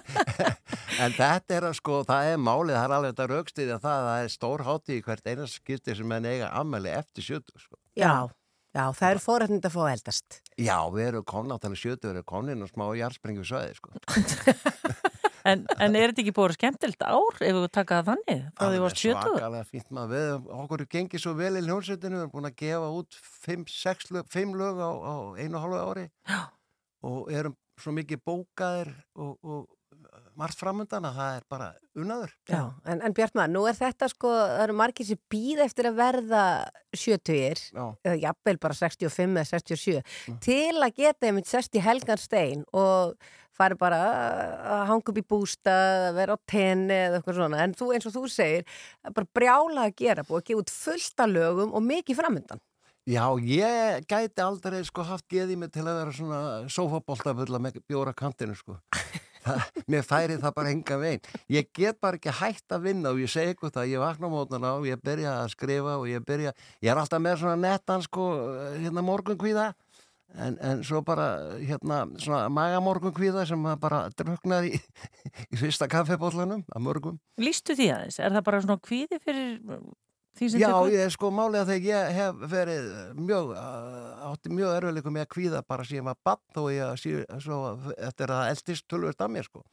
[laughs] en þetta er að, sko, það er málið, það er alveg þetta raukstýði að það, það er stór hátíð í hvert einast skipti sem menn eiga ammæli eftir 70, sko. Já, já, það eru fórhættind að fá að eldast Já, við erum komin áttalega 70, við erum komin og smá jarðspringu svæði, sko. [laughs] En, en er þetta ekki búið skemmtilt ár ef við taka það þannig varst 70? Svakalega fínt maður, við, okkur er gengið svo vel í hljómsveitinu, við erum búin að gefa út 5 lög, fimm lög á, á einu og hálfu ári Já. og erum svo mikið bókaðir og, og margt framöndan að það er bara unnaður. Já, en, en Bjartmar, nú er þetta sko, það eru margir sem býð eftir að verða 70 eða jafnvel bara 65 eða 67 til að geta einmitt sest í helgan stein og fari bara að hanga upp í bústa, að vera á tenni eða eitthvað svona, en þú eins og þú segir bara brjála að gera, búið að gefa út fullt af lögum og mikið framöndan Já, ég gæti aldrei sko haft geðið mig til að vera svona sofaboltafulla með bjóra kantinu sko. [laughs] [laughs] Mér færi það bara enga veginn. Ég get bara ekki hægt að vinna og ég segi eitthvað það, ég vakna á mótnana og ég byrja að skrifa og ég byrja, ég er alltaf með svona nettan sko, hérna morgunkvíða en, en svo bara hérna svona magamorgunkvíða sem bara druknar í, [laughs] í fyrsta kaffebóllanum að morgum. Lýstu því aðeins? Er það bara svona kvíði fyrir Já, ég er sko málið að þegar ég hef verið mjög, uh, átti mjög erfiðleikum með að kvíða bara síðan var bann þó ég að síð, svo, eftir að eldist tölvöld að mér sko.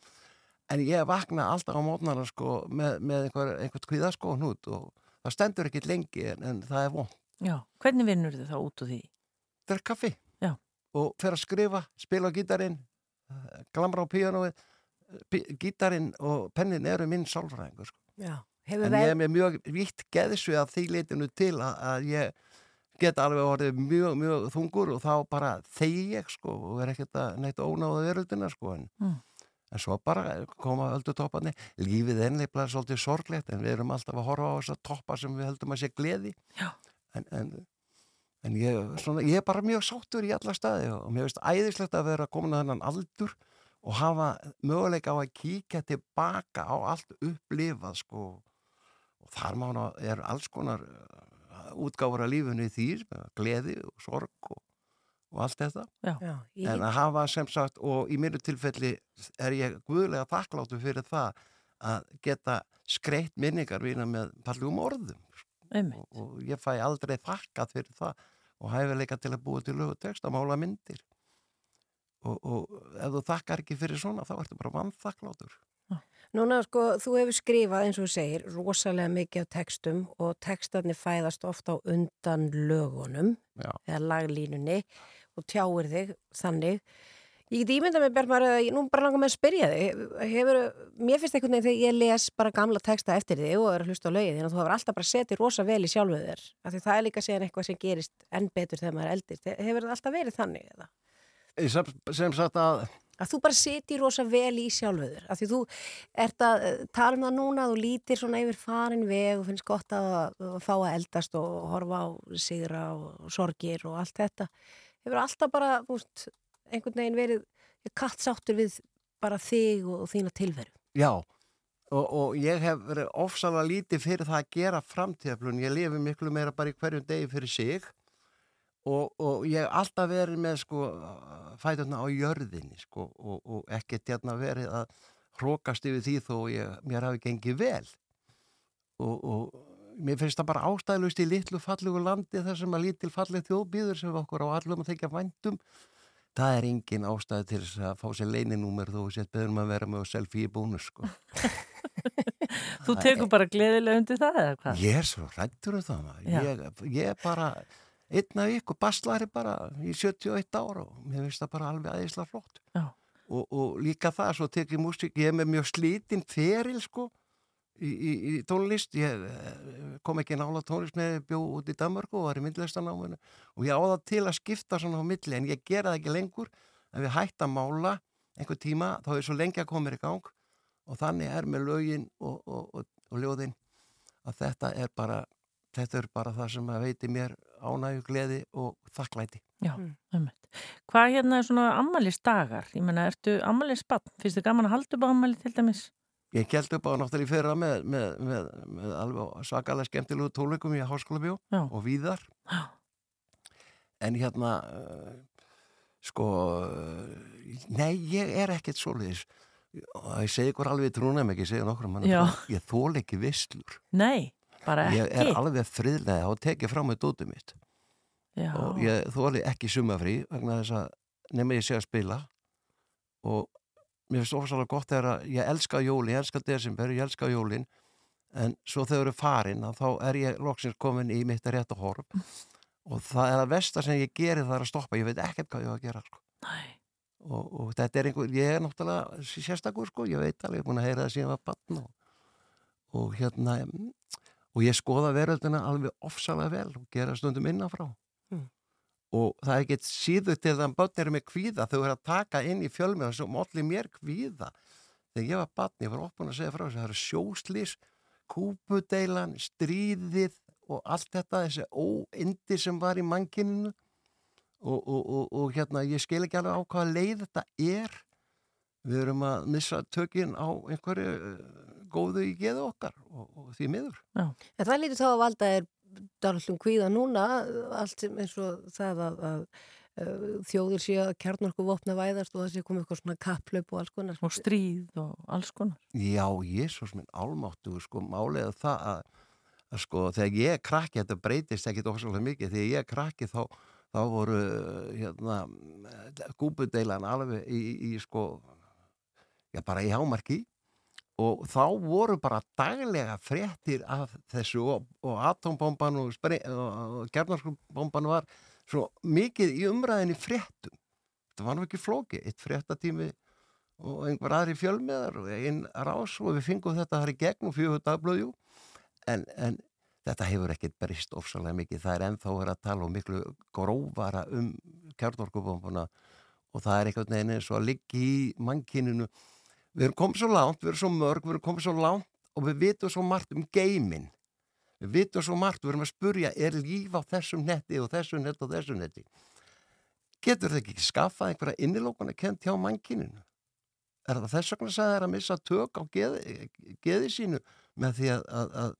En ég vakna alltaf á mótnarna sko með, með einhver, einhvert kvíða sko hnút og það stendur ekkit lengi en, en það er von Já, hvernig vinnur þið þá út úr því? drekk kaffi Já. og fer að skrifa, spila á gítarinn glamra á píanóið pí, gítarinn og pennin eru minn sálfræðingur sko. Já, hefur en ég er með mjög vitt geðsvið að því leitinu til að, að ég get alveg orðið mjög, mjög þungur og þá bara þegi ég sko og er ekkert að neitt ónáða veröldina sko en, Mm. en svo bara koma öldu topparni lífið er nefnilega svolítið sorglegt en við erum alltaf að horfa á þessa toppa sem við heldum að sé gleði. En, en, en ég, svona, ég er bara mjög sáttur í alla staði og mér finnst æðislegt að vera komin að þennan aldur og hafa möguleika á að kíkja tilbaka á allt upplifað sko og þar mána er alls konar uh, útgáfur af lífinu í því gleði og sorg og, og allt þetta. Já. Já, ég- en að hafa sem sagt og í mínu tilfelli er ég guðlega þakkláttu fyrir það að geta skreitt minningar vína með fallugum orðum Einmitt. og, og ég fæ aldrei þakkað fyrir það og hæfileika til að búa til lögu text að mála myndir. Og, og ef þú þakkar ekki fyrir svona þá ertu bara vannþakkláttur Núna sko, þú hefur skrifað eins og þú segir rosalega mikið af textum og textarnir fæðast ofta á undan lögunum Já. eða laglínunni og tjáir þig þannig. Ég get ímynda mig Björn Mari að ég nú bara langar með að spyrja þig. Hefur, mér finnst veginn þegar ég les bara gamla texta eftir þig og er að hlusta á lögið þín og þú hefur alltaf bara setið rosa vel í sjálfuð þér. Það er líka síðan eitthvað sem gerist enn betur þegar maður er eldist. Hefur það alltaf verið þannig eða? sem, sem sagt að að þú bara siti rosa vel í sjálfuður af því þú ert að eh, tala um það núna þú lítir svona yfir farin veg og finnst gott að, að fá að eldast og horfa á sigra og sorgir og allt þetta. Hefur alltaf bara úst, einhvern veginn verið kattsáttur við bara þig og, og þína tilveru? Já, og, og ég hef verið ofsalega lítið fyrir það að gera framtíðaflun. Ég lifi miklu meira bara í hverjum degi fyrir sig og, og ég hef alltaf verið með sko fæturna á jörðinni sko og, og ekkert hérna verið að hrókast yfir því þó ég, mér hafi gengið vel og, og mér finnst það bara ástæðlust í litlu fallugu landi þar sem að lítil fallið þjóðbýður sem okkur á allum að þykja væntum það er engin ástæði til þess að fá sér leininúmer þó sett beðum að vera með og selfie í bónus sko. [laughs] Þú tekur bara gleðilega undir það eða hvað? Ég er svo rættur um það maður. Ég, ég bara einn af ykkur baslari bara í 71 ára og mér finnst það bara alveg aðeinslega flott. Og, og líka það, svo tek ég músík ég er með mjög slítinn feril sko í, í, í tónlist. Ég eh, kom ekki nála tónlist með bjó út í Danmarku og var í myndlistanáminu og ég áða til að skipta svona á milli en ég gera það ekki lengur. Ef ég hætt að mála einhver tíma þá er svo lengi að koma í gang. Og þannig er með lögin og, og, og ljóðin að þetta er bara þetta er bara það sem að veiti mér ánægu, gleði og þakklæti Já, um Hvað hérna er svona ammælis dagar? Ég menna, ertu ammælis bann? Finnst þið gaman að halda upp á ammæli til dæmis? Ég gælt upp á náttúrulega í fyrra með, með, með, með alveg svakalega skemmtilegu tónleikum í Háskóla bjó Já. og víðar en hérna uh, sko uh, nei, ég er ekkert svoleiðis og ég segi ykkur alveg trúnum ekki, ég segi nokkur um Já. ég þól ekki visslur Nei, bara ekki ég er alveg friðlega og tekið fram með dótið mitt. Já. og ég þóli ekki sumafrí vegna þess að nema ég sé að spila. Og mér finnst ofsalega gott þegar að ég elska jólin, ég elska desember, ég elska jólin. En svo þegar þau eru farin að þá er ég loksins komin í mitt rétt að horf. Og það er að versta sem ég geri það er að stoppa, ég veit ekkert hvað ég á að gera sko. og, og þetta er einhver ég er náttúrulega sérstakur sko. Ég veit alveg, ég er búin að heyra það síðan var bann og, og hérna og ég skoða veröldina alveg ofsalega vel og gera stundum innanfrá. Og það er ekkert síður til þann börn eru með kvíða. Þau eru að taka inn í fjölmjöða sem allir mér kvíða. Þegar ég var barn, ég var opun að segja frá þessu það eru sjóslís, kúpudeilan stríðið og allt þetta þessi óindi sem var í mannkininu og, og, og, og hérna ég skil ekki alveg á hvaða leið þetta er við erum að missa tökinn á einhverju eh, góðu í geðu okkar og, og því miður Já. En það lítur þá að valda er dálllum kvíða núna, allt sem eins og það að, að uh, þjóðir sé að kjarnorku vopna væðast og það sé komið eitthvað svona kapplöp og alls konar. Og stríð og alls konar. Já, Jésús minn álmáttu, sko, málega það að, að sko, þegar ég er krakki, þetta breytist ekkit ofsalega mikið, þegar ég er krakki þá, þá voru, hérna, gúbudeilan alveg í, í, sko, já, bara í hámarki. Og þá voru bara daglega fréttir af þessu og, og atombomban og, og, gernarskumbomban var svo mikið í umræðinni fréttum. Þetta var nú ekki flóki, eitt fréttatími og einhver aðri fjölmiðar og einn rás og við fengum þetta þar í gegn og fjögur dagblöðjú en, en þetta hefur ekkert brist ofsalega mikið, það er ennþá verið að tala og miklu grófara um kjarnorkubombuna og það er einhvern veginn eins og að liggja í mannkininu við erum komið svo langt, við erum svo mörg við erum komið svo langt og við vitum svo margt um geimin við vitum svo margt, við erum að spurja er líf á þessum netti og þessum netti og þessum netti? Getur það ekki skaffað einhverja innilókun að kent hjá mannkininu er það þess vegna að það er að missa tök á geði, geði sínu með því að, að, að,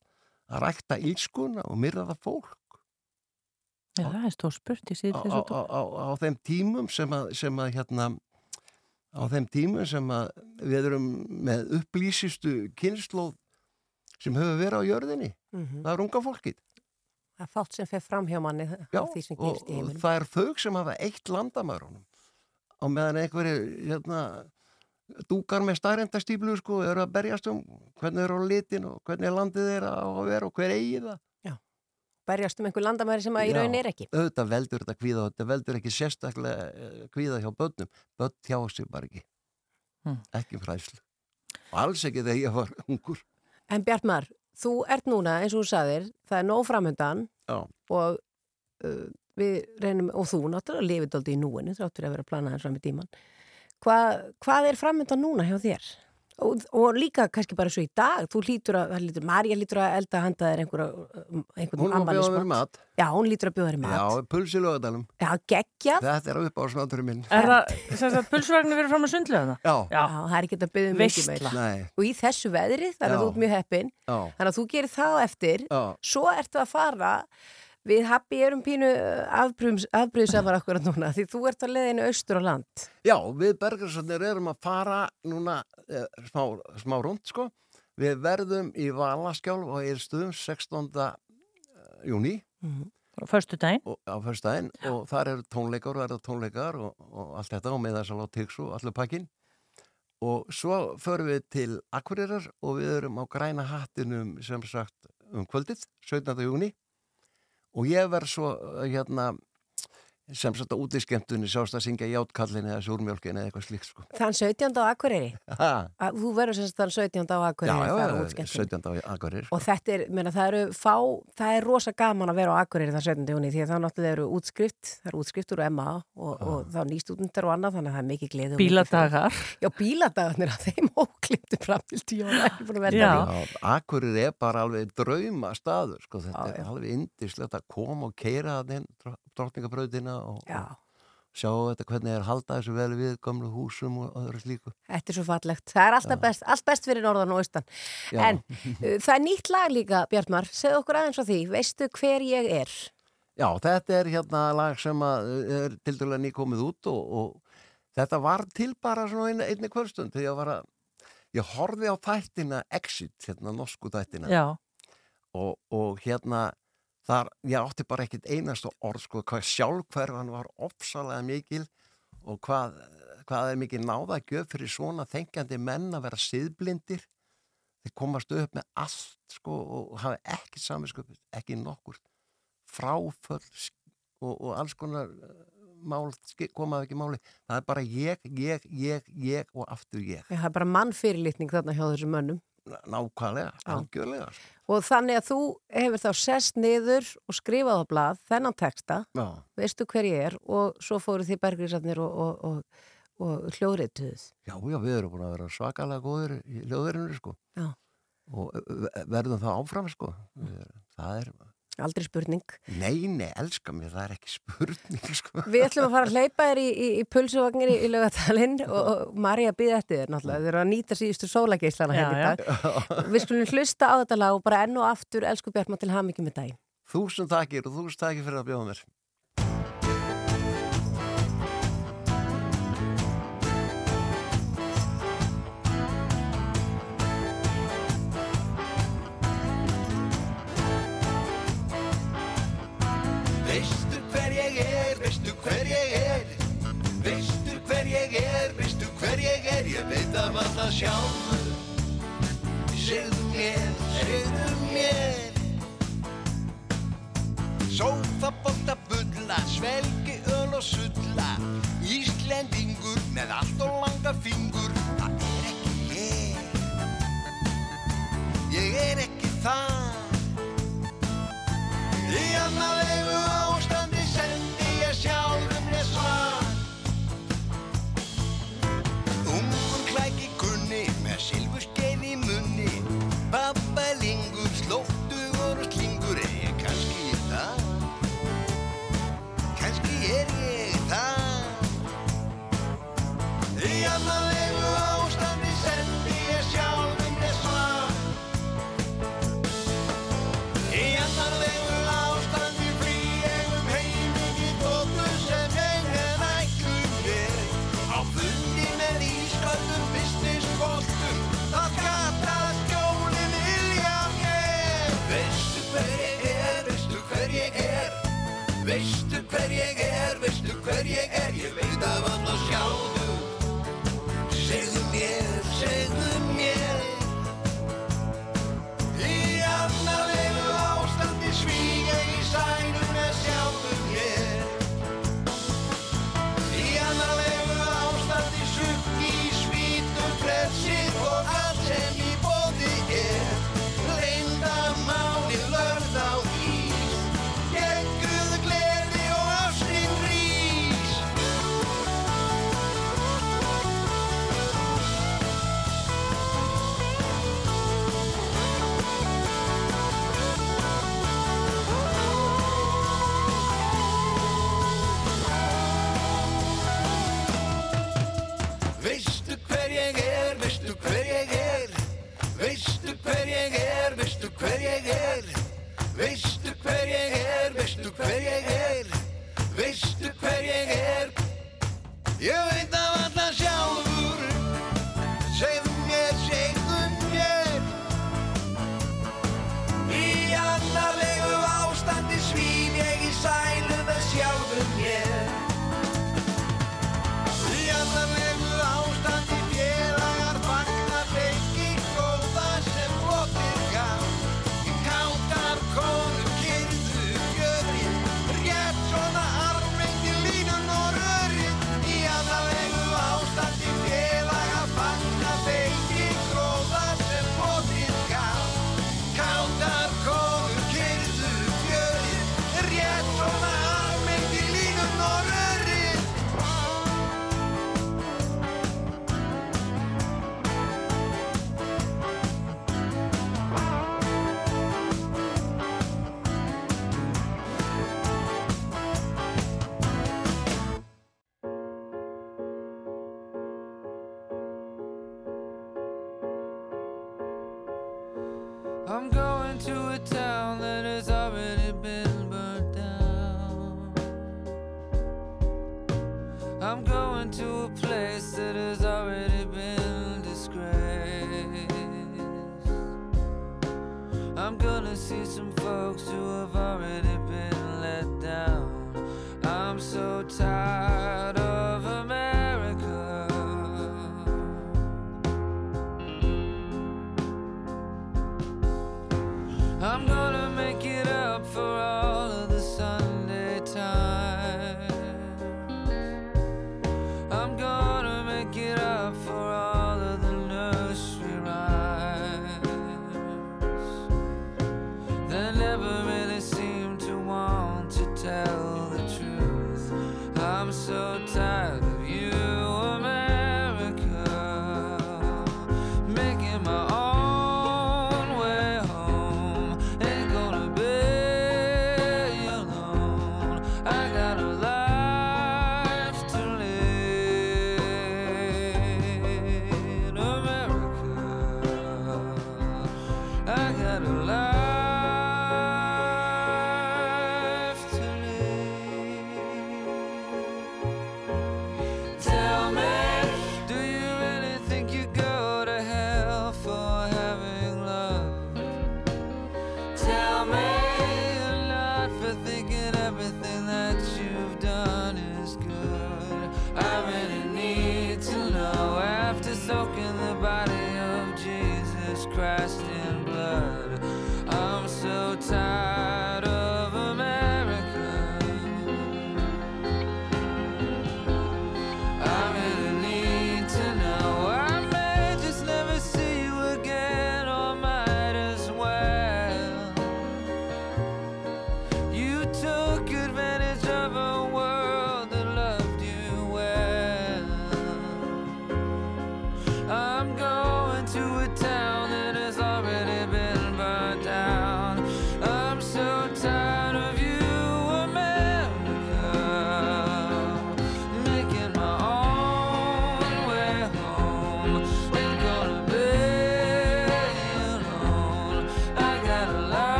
að rækta ílskuna og myrða það fólk? Já, það er stór spurt síðan á, þessu á, á, á þeim tímum sem að, sem að hérna á þeim tímum sem við erum með upplýsistu kynnslóð sem hefur verið á jörðinni. Mhm. það er unga fólkið. Það er fátt sem fer fram hjá manni Já, af því sem og, og það er þau sem hafa eitt landamærunum á meðan einhverju hérna, dúkar með stærendastíflu sko, eru að berjast um hvernig eru á litin og hvernig landið er að vera og hver eigi það Berjast um einhver landamæri sem að í raun er ekki. auðvitað veldur þetta kvíða og þetta veldur ekki sérstaklega eh, kvíða hjá börnum börn hjá sig bara ekki Hmm. ekki fræslu og alls ekki þegar ég var ungur En Bjartmar, þú ert núna, eins og þú sagðir, það er nóg framöndan Já. og uh, við reynum, og þú náttúrulega lifið aldrei í núinu, þráttur að vera að plana þess fram í tíman. Hva, hvað er framöndan núna hjá þér? Og, og líka kannski bara svo í dag, þú lítur að, það Marja lítur að elda handa þér einhverja, einhvern Hún má bjóða mér afmælismat. mat. Já, hún lítur að bjóða þér mat. Já, pulsi lögadalum Já, geggjað. Þetta er á snátturinn minn Er það, sem sagt, pulsvagnir verið fram að sundlega það? Já. Já, það er ekki að byggja um mikið meira. Nei. Og í þessu veðri, þannig Já. að þú ert mjög heppin, Já. þannig að þú gerir það eftir, Já. svo ertu að fara, við happi erum pínu afbrýðsamar akkurat núna, því þú ert að leiðinu austur á land. Já, við Bergersonnir erum að fara núna eh, smá, smá rund sko við verðum í Valaskjálf og Eilstöðum 16. júni Á förstu daginn og, á fyrstæðin og þar eru tónleikar og eru tónleikar og, og allt þetta og með þess að láta og allir pakkin og svo förum við til Akureyrar og við erum á græna hattinum sem sagt um kvöldið 17. júni og ég verð svo hérna sem sagt að út í skemmtunni sást að syngja játkallinni eða súrmjölkinni eða eitthvað slíkt sko. Þann 17. á Akureyri. Ha, Þú verður sem sagt þann 17. á Akureyri. já, þar á já, útskemmtun. 17. á Akureyri Og þetta er, meina, það eru fá, það er rosa gaman að vera á Akureyri þann 17. júni því að það náttúrulega eru útskrift, það eru útskriftur og MA og, og þá nýstúdundar og annað þannig að það er mikið gleði. og mikið Bíladagar. Já, bíladagarnir að þeim ókliptu fram til tíu ára, ekki að að og og, sjá þetta hvernig er halda þessu vel við gamlu húsum og öðru slíku Þetta er svo fallegt. Það er alltaf best, allt best fyrir norðan og austan. Já. En uh, það er nýtt lag líka, Bjartmar. Segð okkur aðeins á því. Veistu hver ég er? Já, þetta er hérna lag sem að er til dæla nýkomið út og, og þetta var til bara svona einni, kvöldstund þegar ég var að ég horfði á þættina Exit, hérna norsku þættina og, og hérna þar, ég átti bara ekkit einasta orð sko, hvað sjálfhverfan var ofsalega mikil og hvað, hvað er mikil náðagjöf fyrir svona þengjandi menn að vera siðblindir. Þeir komast upp með allt sko og hafa ekki saminskupið, ekki nokkur fráföll og, og alls konar eh, mál komaði ekki máli, það er bara ég, ég, ég, ég og aftur ég. Það er bara mannfyrirlitning þarna hjá þessum mönnum. Nákvæmlega, algjörlega sko. Og þannig að þú hefur þá sest niður og skrifað á blað þennan texta, Já. veistu hver ég er og svo fóru þið bergrísarnir og, og, og, og hljóðrituð. Já, já, við erum búin að vera svakalega góður í hljóðverðinu, sko. Já. Og ve- verðum það áfram, sko. Við- Það er... Aldrei spurning. Nei, nei, elska mér, það er ekki spurning, [laughs] sko. Við ætlum að fara að hleypa þér í, í, í pulsuvagnir í, í lögatalinn og, og Marja býði eftir þér náttúrulega. Þeir eru að nýta síðustu sólageislana Já, hérna í dag. Við skulum hlusta á þetta lag og bara enn og aftur, elsku Bjartmann, til hamingi með daginn. Þúsund takkir og þúsund takkir fyrir að bjóða mér. ég veit að var það sjálfur Segðu mér, segðu mér. Sófa, bóta, bulla, svelgi, öl og sulla. Íslendingur með allt og langa fingur. Það er ekki ég. Ég er ekki það. Í annað eigu á பெரிய hver ég er, veistu hver ég er? Veistu hver ég er, veistu hver ég er? Veistu hver ég er? Ég veit að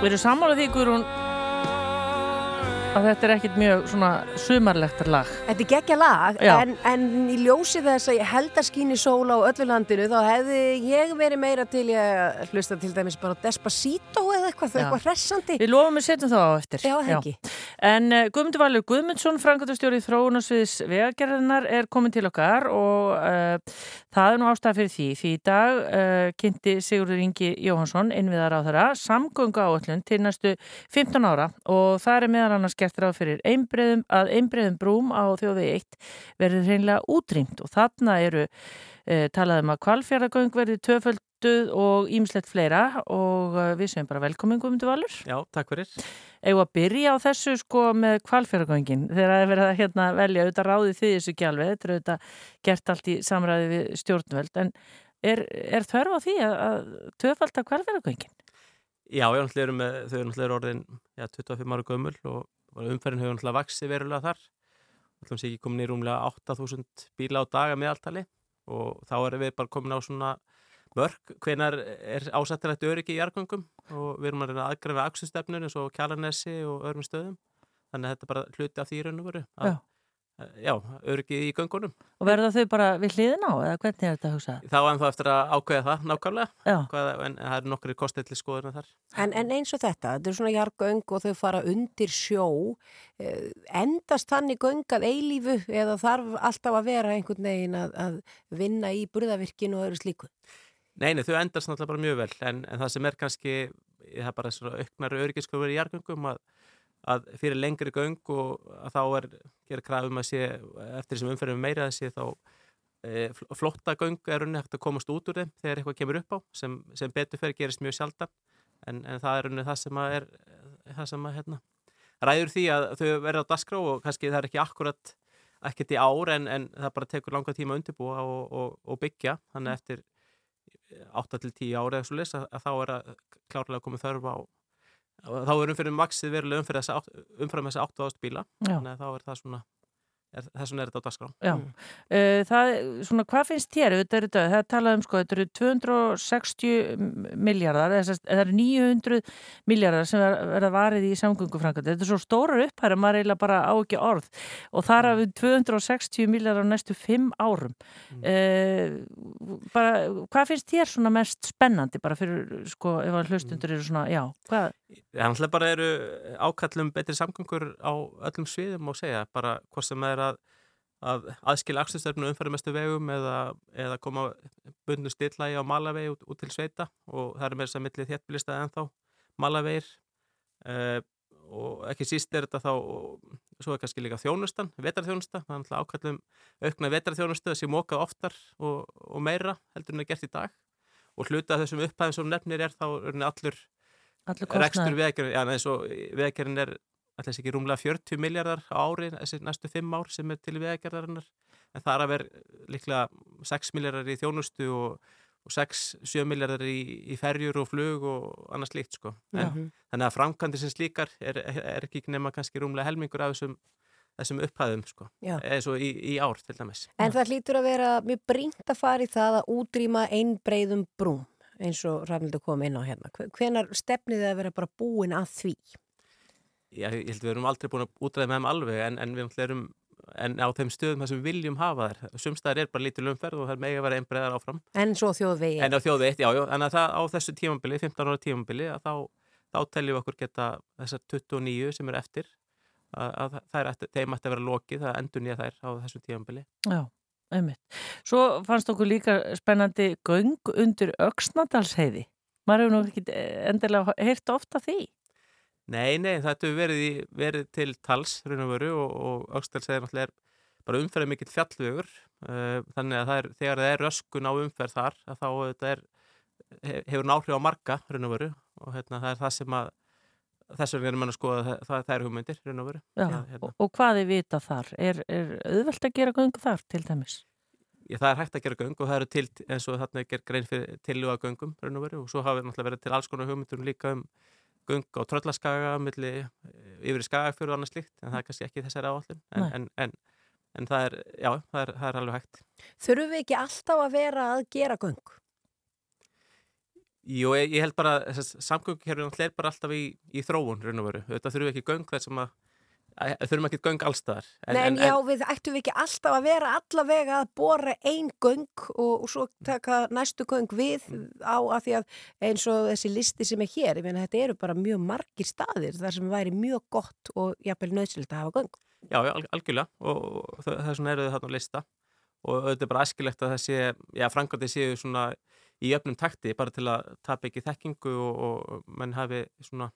Við erum sammála því, Guðrún, að þetta er ekkit mjög svona sumarlegt lag. Þetta er geggja lag, Já. en, en í ljósi þess að ég held að skýni sól á öllu landinu, þá hefði ég verið meira til að hlusta til dæmis bara Despacito eða eitthvað, Já. eitthvað hressandi. Við lofum við setjum það á eftir. Já, ekki. En uh, Guðmundur Valur Guðmundsson, frangatastjóri þróunarsviðs vegagerðinar er komin til okkar og uh, það er nú ástæða fyrir því. Því í dag uh, kynnti Sigurður Ingi Jóhansson, innviðar á þeirra, samgöngu áallun til næstu 15 ára og það er meðal annars gert ráð fyrir einbreiðum, að einbreiðum brúm á þjóði 1 verður hreinlega útrýmt og þarna eru uh, talað um að kvalfjörðagöng verði tvöfölduð og ímislegt fleira og uh, við segjum bara velkomin Guðmundur Valur. Já, takk fyrir. Eða að byrja á þessu sko með kvalfjörðagöngin þegar það er verið að hérna, velja auðvitað ráðið því þessu alveg, þetta er auðvitað gert allt í samræði við stjórnvöld en er, er þörf á því að, töfalda kvalfjörðagöngin? Já, ég náttúrulega eru með, þau eru náttúrulega orðin já, 25 ára gömul og umferðin hefur náttúrulega vaksið verulega þar. Það er ekki komin í rúmlega 8000 bíla á daga meðaltali og þá erum við bara komin á svona mörg hvenar er ásættilegt öryggi í jargöngum og við erum að reyna að aðgræna aksustefnur eins og Kjalarnesi og öðrum stöðum. Þannig að þetta er bara hluti af og veru. að- Já, öryggi í göngunum. Og verða þau bara við hliðin á eða hvernig er þetta að hugsa? Þá en þá eftir að ákveða það nákvæmlega. Já. Hvað, en það eru nokkri kostið til skoðuna þar. En, en eins og þetta, þetta er svona jargöng og þau fara undir sjó, eh, endast þannig göng að eilífu eða þarf alltaf að vera einhvern veginn að, að vinna í burðavirkinu og öðru slíku? Nei, nei, þau endast náttúrulega bara mjög vel en, en það sem er kannski, það er bara svona auknar öryggiskröfur í jargöngum að, að fyrir lengri göng og að þá er gera krafum að sé eftir sem umferðum meira að sé þá e, flotta göng er unni hægt að komast út úr þeim þegar eitthvað kemur upp á sem, sem betur fyrir gerist mjög sjaldan. En, en það er unni það sem að er það sem að hérna ræður því að þau verða á dasgrá og kannski það er ekki akkurat ekkert í ár en, en það bara tekur langa tíma að undirbúa og, og, og byggja. Þannig að eftir 8 til 10 ári eða svo leys að, að þá er að klárlega komið þörf á þá er umfyrir maksið verulega umfyrir þessa, átt- umfram þessa 8.000 bíla þannig að þá er það svona er, þess vegna er þetta á dagskrá Já, mm. það, svona, hvað finnst þér, þetta er þetta, það er talað um sko, þetta eru 260 miljardar, það eru 900 miljardar sem ver- verða varið í samgöngufrankandi, þetta er svo stórar upphæra, maður eiginlega bara á ekki orð og þar hafum 260 miljardar á næstu 5 árum. Mm. bara, hvað finnst þér svona mest spennandi bara fyrir, sko, ef að hlustundur eru svona, já, hvað? Er náttúrulega bara eru ákallum betri samgöngur á öllum sviðum og segja. Bara hvort sem er að, að aðskilja akstustöfnu umferðumestu vegum eða, eða koma bundnu stillægi á malavegi út, út til sveita. Og það er með þess að millið þéttbílistæði ennþá malavegir. Uh, og ekki síst er þetta þá svo er kannski líka þjónustan, vetarþjónusta er náttúrulega ákallum aukna vetarþjónustu að sé mókað oftar og, og meira heldur en er gert í dag. Og hluta þessum upphæðum sem nefnir er þá er allur. Rekstur vegagerinn, já, eins og vegagerinn er alltaf ekki rúmlega 40 miljardar á ári þessi næstu 5 ár sem er til vegagerðarinnar. En það er að vera líklega 6 miljardar í þjónustu og, og 6-7 miljardar í, í ferjur og flug og annars líkt sko. En, þannig að framkvæmdi sem slíkar er, er ekki nema kannski rúmlega helmingur af þessum, þessum upphæðum sko. Eins og í, í ár til dæmis. En það hlýtur að vera mjög brínt að fara í það að útrýma einbreiðum brúm eins og Rafnildur kom inn á hérna. Hve- Hvenær stefnið þið að vera bara búin að því? Já, ég held að við erum aldrei búin að útræða með þeim alveg en, en við erum en á þeim stöðum þar sem við viljum hafa þær sumstæðar er bara lítil umferð og það er mega að vera einbreiðar áfram En svo þjóðvegi. en á þjóðu eitt, já, já, en að það á þessu tímambili 15 ára tímambili að þá, þá teljum við okkur geta þessar 29 sem eru eftir að, að það er eftir, þeim ætti að vera lokið það endur nýja þær á þessu tímambili Já, einmitt. Svo fannst okkur líka spennandi göng undir Öxnadalsheiði. Maður hefur nú ekki eh, endilega heyrt ofta því. Nei, nei, þetta hefur verið, verið til tals raun og veru og, Öxdalsæði náttúrulega er bara umferðið mikill fjallvegur uh, þannig að það er, þegar það er röskun á umferð þar þá er, he- hefur náhrif á marga raun og veru og hérna, það er það sem að þess vegna erum við að skoða það, það, það er hugmyndir raun og veru Já, hérna. og, og hvað er vita þar? Er, er auðvelt að gera göngu þar til dæmis? Já, það er hægt að gera göng og það eru til eins og þarna er gerð grein fyrir tilluga göngum raun og veru og svo hafa náttúrulega verið til alls konar hugmyndur líka um göng á tröllaskaga milli eh, yfir í skagafjörðu og annað slíkt en það er kannski ekki þessari áallin en, en, en, en það er, já, það er, það er alveg hægt Þurfum við ekki alltaf að vera að gera göng? Jú, ég, ég held bara samgöngukerfið náttúrulega er bara alltaf í, í þróun raun og veru, þetta þurfum við ekki göng þess að að- þurfum ekki göng allstaðar Nei, en, já, við ættum ekki alltaf að vera allavega að bora ein göng og, og svo taka næstu göng við á að því að eins og þessi listi sem er hér, ég meina þetta eru bara mjög margir staðir þar sem væri mjög gott og jafnvel nöðsynlegt að hafa göng. Já, já, alg- algjörlega. Og og þa- þess vegna eru þau þarna á lista. Og þetta er bara æskilegt að þessi já, frangandi séu svona í öfnum takti bara til að tapa ekki þekkingu og, og menn hafi svona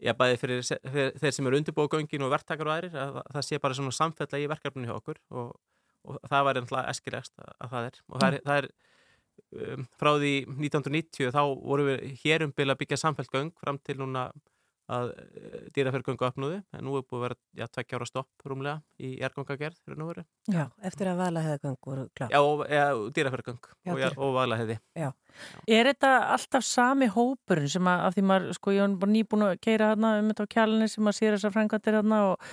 já, bæði fyrir, fyrir þeir sem eru undirbúið göngin og verktakar og aðrir að það- sé bara svona samfella í verkefninu hjá okkur og, og það var ennlega æskilegast að, að það er. Og það er, það er um, frá því 1990 þá vorum við hér um bila að byggja samfellt göng fram til núna að dýrafergöngu opnuðu en nú er búið að vera já, tveggja ára stopp rúmlega í ergangagerð veru. Já, eftir að vala hefða göng voru klár. Já, Já, og, og vala hefði. Já. Er þetta alltaf sami hópurinn sem að, af því maður, sko, ég hef nýbúin að keira hérna um þetta á kjálunni sem að sér þessar frængandir hérna og,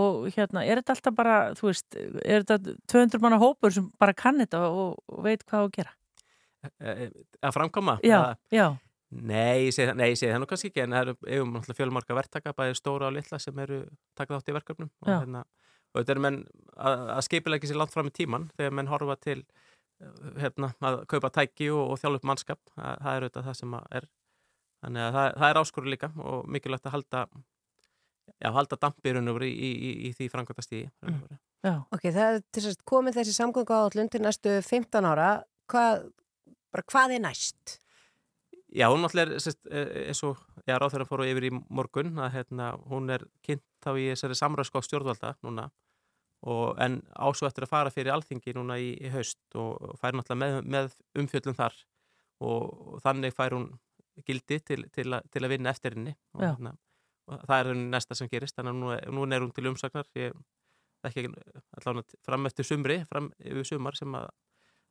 og hérna, er þetta alltaf bara, þú veist, er þetta 200 manna hópur sem bara kann þetta og, og veit hvað að gera? Eh, Að framkoma? Já, Að- já. Nei, ég segi, það- nú kannski ekki en það eru náttúrulega fjölmarka verktaka bæði stóra og litla sem eru taka þátt í verkefnum og, Já. hérna, og þetta er menn að, að skipilegja sér langt fram í tíman þegar menn horfa til eh, hérna, að kaupa tæki og, og þjálfa upp mannskap það, það er auðvitað það sem er þannig að það, það er áskoru líka og mikilvægt að halda já, halda dampi raun og veru í, í, í, í því frangvætastíði Já. Ok, það er til þess að komið þessi samgöngu áallun til næstu 15 ára, hvað, hvað er næst? Já, hún náttúrulega er eh, eins og já, ráþæra fóru yfir í morgun að hérna, hún er kynnt þá í þessari samræðskók stjórnvalda núna. Og, en ásvo eftir að fara fyrir alþingi núna í, í haust og, fær náttúrulega með, með umfjöllum þar. Og, þannig fær hún gildi til, til, a, til að vinna eftir henni. Og, hérna, og það er henni næsta sem gerist. Þannig að nú, er- nú er hún til umsagnar. Ég ekki allavega fram eftir sumri fram yfir sumar sem að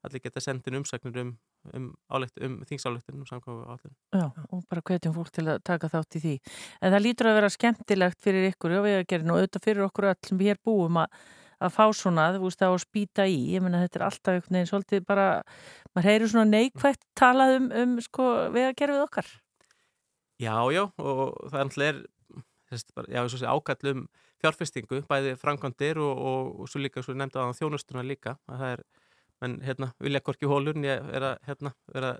allir geta sendin umsagnir um, um, álegt, um þingsáleiktun um samkvæmu áallun Já, og bara hvetjum fólk til að taka þátt í því. En það lítur að vera skemmtilegt fyrir ykkur og við að gera nú auðvitað fyrir okkur öll sem við hér búum að, að fá svona, þú veist, að spýta í. Ég meina, þetta er alltaf einhvern veginn svolítið bara, maður heyrir svona neikvægt talað um, um sko, við að gera við okkar. Já, já, og það er náttúrulega þess, bara, já, svo sé ákall um fjárfestingu, bæði framkvæmdir og, og, og svo líka, svo nefndi að þjónustuna líka, að það er, menn, hérna, vilja hvorki hólur, en ég er að, hérna, er að,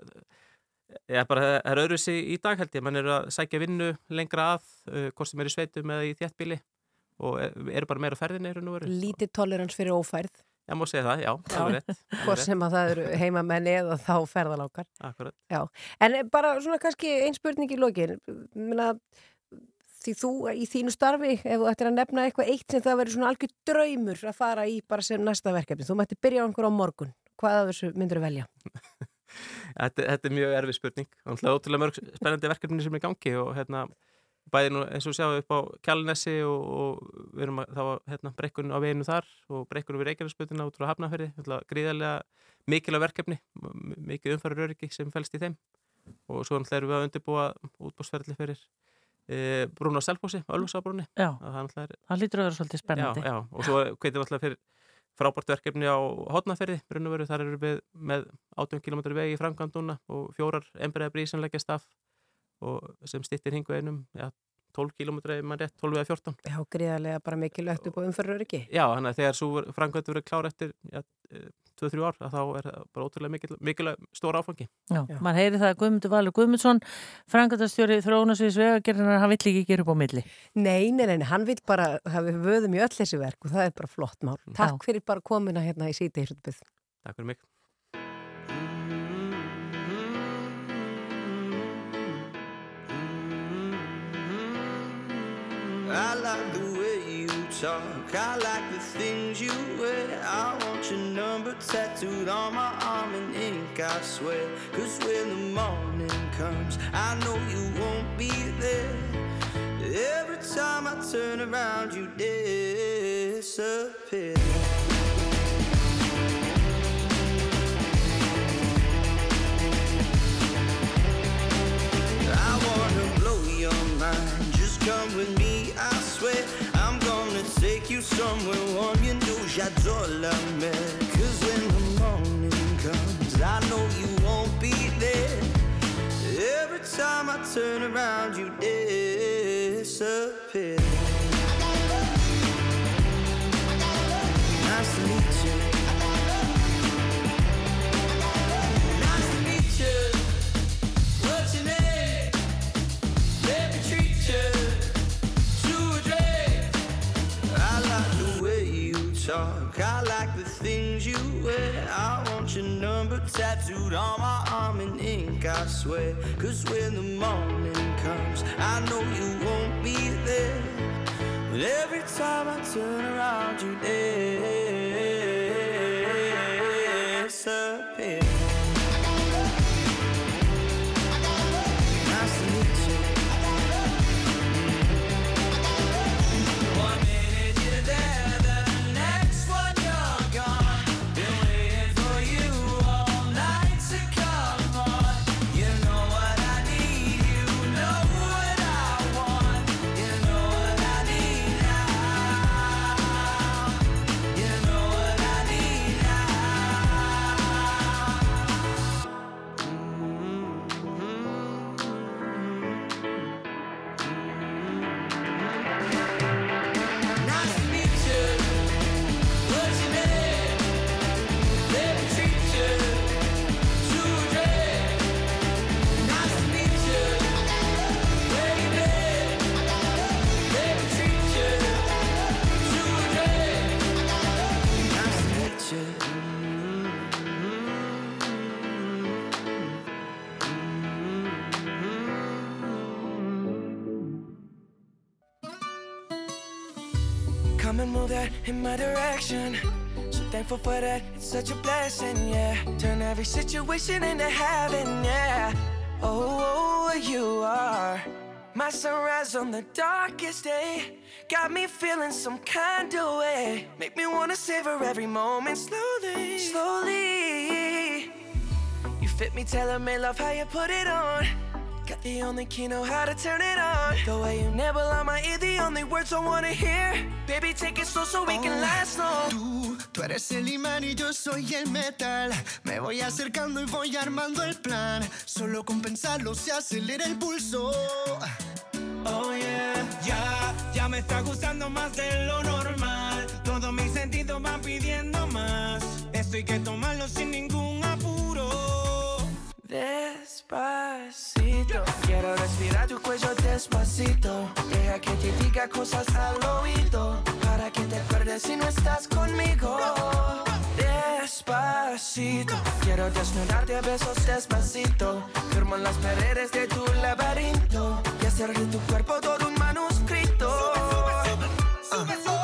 ég er bara, það er öðru sig í dag held ég, menn eru að sækja vinnu lengra að, uh, hvort sem er í sveitum eða í þéttbíli og er- eru bara meira á ferðinni, eru nú verið. Lítið tolerans fyrir ófærð. Já, má segja það, já, alveg rétt. alveg Hvort rétt. sem að það eru heimamenni eða þá ferðalákar. Akkurat. Já, en bara svona kannski einn spurning í lokin. Minna, því þú í þínu starfi, ef þú ættir að nefna eitthvað eitt sem það verður svona algjör draumur að fara í bara sem næsta verkefni. Þú mætti byrja á einhver á morgun. Hvað af þessu myndur þú velja? [laughs] Þetta, þetta er mjög erfið spurning og náttúrulega ótrúlega mörg spennandi verkefni sem er gangi og hérna bæði nú eins og sjáum upp á Kjálnesi og, og við erum að, þá hérna brekkun á veginu þar og brekkun við Reykjavíksbutina út frá Hafnafjörði, gríðarlega mikilvæg verkefni, m- mikið umfæra öryggi sem fælst í þeim og svo erum við að undirbúa útbóðsferðli fyrir e, Brún á Selfossi, Ölfusábrúni Já, það, lítur að vera svolítið spennandi. Já, já, og svo við alltaf fyrir frábært verkefni á hotnaferði, raun og veru, þar eru við með 18 km vegi í framkvæmd núna og fjórar embreða brýr sem leggjast af og sem stýttir hingu einum, já, 12 km ef mann rétt, 12 eða 14. Já, gríðarlega bara mikilvægt upp á umfærur ekki. Já, þannig að þegar svo framkvæmd verið klár eftir já, 2-3 ár, að þá er það bara ótrúlega mikil, mikilvæg stóra áfangi. Já, maður heyri það að Guðmundur Valur Guðmundsson, frangatastjóri þróunasviðis vegagerðinar, hann vill ekki gera upp á milli. Nei, nei, nei, hann vil bara hafa vöðum í öll þessi verk og það er bara flott mál. Takk fyrir bara komuna hérna í síti. Takk fyrir mig. I like the way you talk. I like the things you wear. I want your number tattooed on my arm in ink, I swear. Cause when the morning comes, I know you won't be there. Every time I turn around, you disappear. Cause when the morning comes, I know you won't be there. Every time I turn around, you disappear. I want your number tattooed on my arm in ink, I swear. Cause when the morning comes, I know you won't be there. But every time I turn around, you disappear. Nice my direction. So thankful for that, it's such a blessing, yeah. Turn every situation into heaven, yeah. Oh, oh, oh, you are my sunrise on the darkest day. Got me feeling some kind of way. Make me wanna savor every moment slowly, slowly. You fit me, tailor made love how you put it on. Got the only key, know how to turn it on. The way you nibble on my ear, the only words I wanna hear. Baby, take it slow so we can last long. Tú, tú eres el imán y yo soy el metal. Me voy acercando y voy armando el plan. Solo con pensarlo se acelera el pulso. Oh yeah, ya, ya me está gustando más de lo normal. Todos mis sentidos van pidiendo más. Esto hay que tomarlo sin ningún apuro. Quiero respirar tu cuello despacito. Deja que te diga cosas al oído. Para que te acuerdes si no estás conmigo. Despacito, quiero desnudarte a besos despacito. Firmo en las paredes de tu laberinto. Y hacer de tu cuerpo todo un manuscrito. Quiero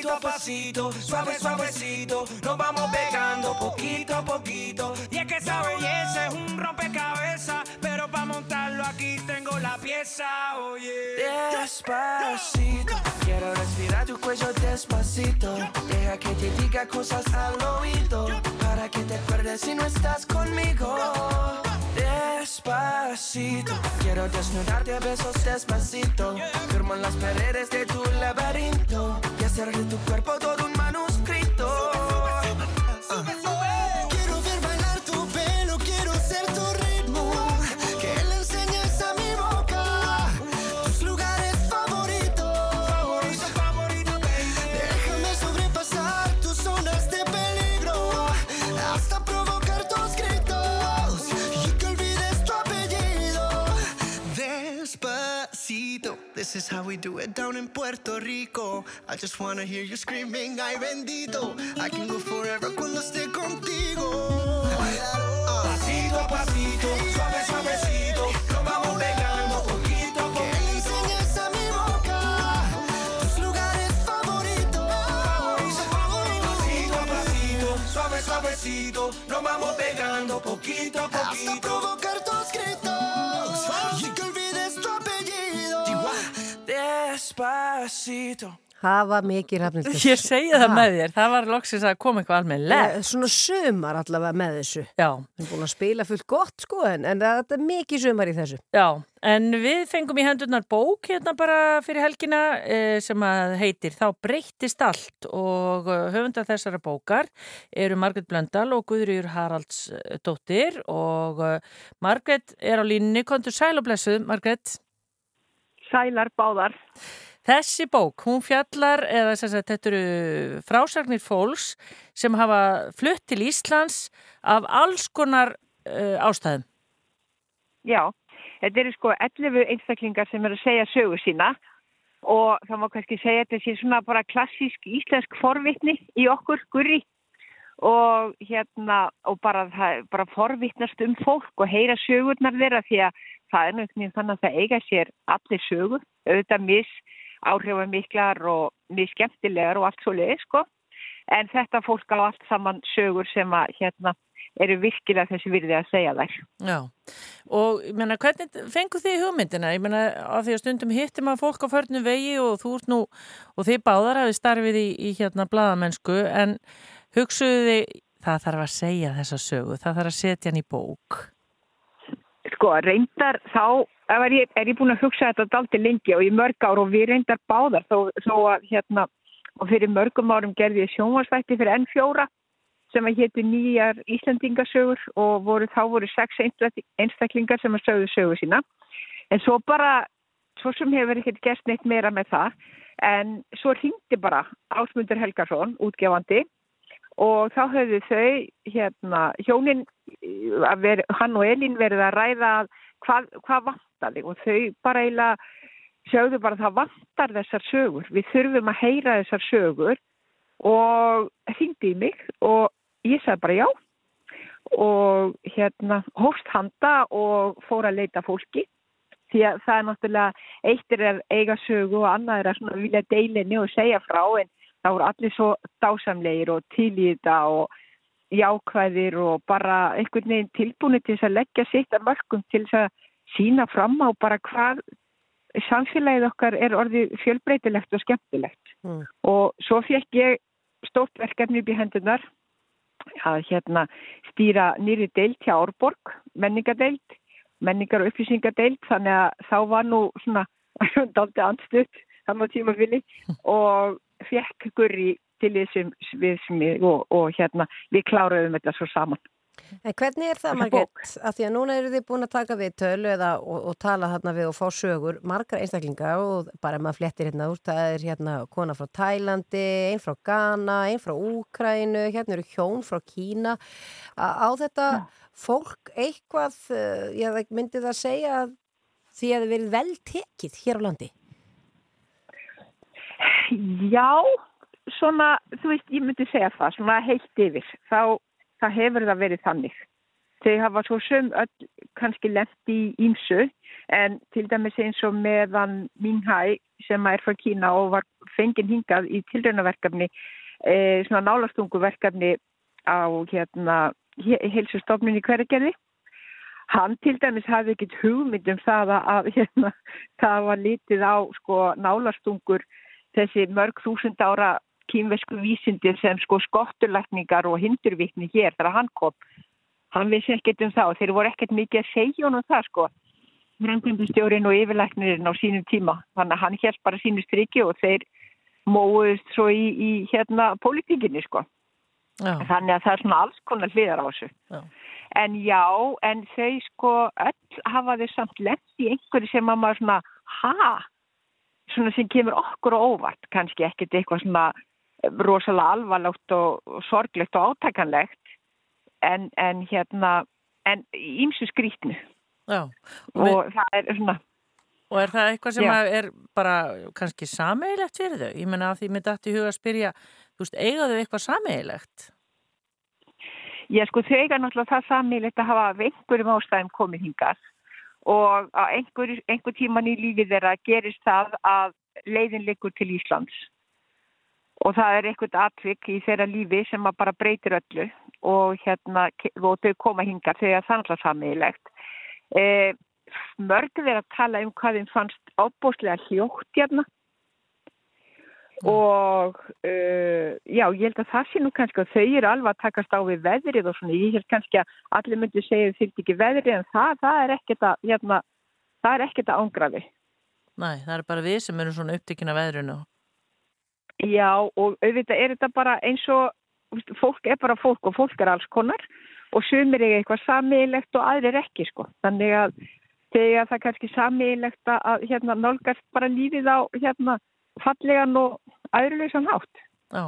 Pasito a pasito, suave, suavecito. Nos vamos pegando poquito a poquito. Y es que esa belleza es un rompecabezas. Pero para montarlo aquí tengo la pieza, oye. Despacito, quiero respirar tu cuello despacito. Deja que te diga cosas al oído. Para que te acuerdes si no estás conmigo. Despacito, quiero desnudarte a besos despacito. Firmo en las paredes de tu laberinto. Y hacer de tu cuerpo todo un manuscrito. Despacito. This is how we do it down in Puerto Rico. I just wanna hear you screaming, ay bendito. I can go forever cuando esté contigo. Pasito a pasito, suave, suavecito, nos vamos pegando poquito a Que poquito. enseñes a mi boca tus lugares favoritos. Pasito a pasito, suave, suavecito, nos vamos pegando poquito a poquito. Despacito. Hafa mikið rafnildur. Ég segi það með þér, það var loksins að koma eitthvað almennilegt. Eh, Svona sumar allavega með þessu. Já. Við erum búin að spila fullt gott sko en, en það er mikið sumar í þessu. Já, en við fengum í hendurnar bók hérna bara fyrir helgina eh, sem að heitir Þá breyttist allt og eh, höfundar þessara bókar eru Margret Blöndal og Guðrýur Haraldsdóttir og eh, Margret er á línni, kontur sæl og blessuð, Margret. Sælar báðar. Þessi bók, hún fjallar, eða að þetta eru frásagnir fólks sem hafa flutt til Íslands af alls konar uh, ástæðum. Já, þetta eru sko 11 einstaklingar sem eru að segja sögu sína og það má kannski segja þetta sé svona bara klassísk íslensk forvitni í okkur, gurri og hérna og bara, bara forvitnast um fólk og heyra sögurnar þeirra því að það er náttúrulega þannig að það eiga sér allir sögur, auðvitað mis áhrifamiklar og misskemmtilegar og allt svo leiði sko en þetta fólk á allt saman sögur sem að hérna eru virkilega þessi virði að segja þær. Já, og ég meina, hvernig fengu þið hugmyndina? Ég meina, af því að stundum hittir maður fólk á förnu vegi og þú ert nú, og þið báðar hafið starfið í, í hérna bladamennsku, en hugsuðu þið, það þarf að segja þessa sögu, það þarf að setja hann í bók. Sko, reyndar þá er ég, er ég búin að hugsa þetta daldi lengi og í mörg ár og við reyndar báðar þó, þó að hérna, og fyrir mörgum árum gerði ég sjónvarsvætti fyrir N4 sem að hétu nýjar Íslandingasögur og voru, þá voru sex einstaklingar sem að sögðu sögu sína. En svo bara, svo sem hefur ekkert gert neitt meira með það, en svo hringdi bara Ásmundur Helgarsson, útgefandi, og þá höfðu þau, hérna, hjónin, að veri, hann og Elín verið að ræða hvað, hvað vantaði og þau bara eiginlega sögðu bara það vantar þessar sögur. Við þurfum að heyra þessar sögur og hringdi í mig og ég sagði bara já og hérna hófst handa og fór að leita fólki því að það er náttúrulega eitt er eiga sögu og annað er að svona vilja deilinni og segja frá en það voru allir svo dásamlegir og til í þetta og jákvæðir og bara einhvern veginn tilbúinu til þess að leggja sitt að mörgum til þess að sína fram á bara hvað samfélagið okkar er orðið fjölbreytilegt og skemmtilegt Mm. og svo fekk ég stórt verkefni upp í hendunar að hérna stýra nýri deilt hjá Árborg, menningadeilt, menningar og upplýsingadeilt, þannig að þá var nú svona [laughs] daldi andstutt þannig á tímafili [laughs] og fekk gurri til þessum við og, og hérna við kláruðum þetta svo saman. En hvernig er það, Margrét? Af því að núna eru þið búin að taka við tölu eða og, og tala þarna við og fá sögur margar einstaklinga og bara maður flettir hérna úr, það er hérna kona frá Tælandi, einn frá Ghana, einn frá Úkrænu, hérna eru hjón frá Kína. Á, á þetta fólk eitthvað, eh, ég myndi það segja að því að þið verið vel tekið hér á landi? Já, svona, þú veist, ég myndi segja það, svona heilt yfir, þá, þá hefur það verið þannig. Þau hafa svo sum öll kannski lent í ímsu, en til dæmis eins og meðan Minghai sem er frá Kína og var fenginn hingað í tilraunaverkefni, e, svona nálastunguverkefni á hérna, heilsustofnun í hverjargerði. Hann til dæmis hafði ekkit hugmynd um það að hérna, það var litið á sko nálastungur þessi mörg þúsund ára kýmvesku vísindir sem sko skotturlækningar og hindurvikni hér þegar hann kom. Hann vissi ekkert um það og þeir voru ekkert mikið að segja honum það sko. Rangvindustjórin og yfirlæknirinn á sínum tíma. Þannig að hann hérst bara sínu striki og þeir móðust svo í, í hérna pólitíkinni sko. Já. Þannig að það er svona alls konar hliðar á þessu. Já. En já, en þau sko öll hafa þau samt lent í einhverju sem að maður svona, ha, svona sem kemur okkur á óvart, kannski ekkert eitthvað svona rosalega alvarlegt og og sorglegt og átækanlegt, en, en hérna, en ímsu skrítnu. Já. Og það er svona, Og er það eitthvað sem er bara kannski sameigilegt fyrir þau? Ég menna að því mér dætti í huga að spyrja, þú veist, eiga þau eitthvað sameigilegt? Já, sko, þau eiga náttúrulega það samílegt að hafa af einhverjum ástæðum komið hingað og á einhver, einhver tíman í lífið þeirra gerist það að leiðin liggur til Íslands og það er eitthvað atvik í þeirra lífi sem að bara breytir öllu og hérna og þau koma hingað þegar það er náttúrulega samílegt. Eh, mörg þeir að tala um hvað þeim fannst ábúslega hljótt hérna og uh, já, ég held að það sé nú kannski að þau eru alveg að takast á við veðrið og svona, ég held kannski að allir myndi segja þau fylgdi ekki veðrið en það, það er ekkert að, hérna, það er ekkert að ángrafi. Nei, það er bara við sem erum svona upptekinn af veðrunu. Já, og auðvitað er þetta bara eins og, fólk er bara fólk og fólk er alls konar og sumir er eitthvað samílegt og aðrir ekki, sko. Þannig að þegar það er kannski samílegt að, hérna, nálgast bara lífið á, hérna, fallegan og aðruleysan hátt. Já.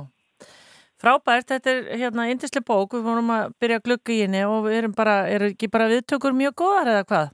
Frábært, þetta er hérna indislega bók, við vorum að byrja að glugga í henni og erum bara, er ekki bara viðtökur mjög góðar eða hvað?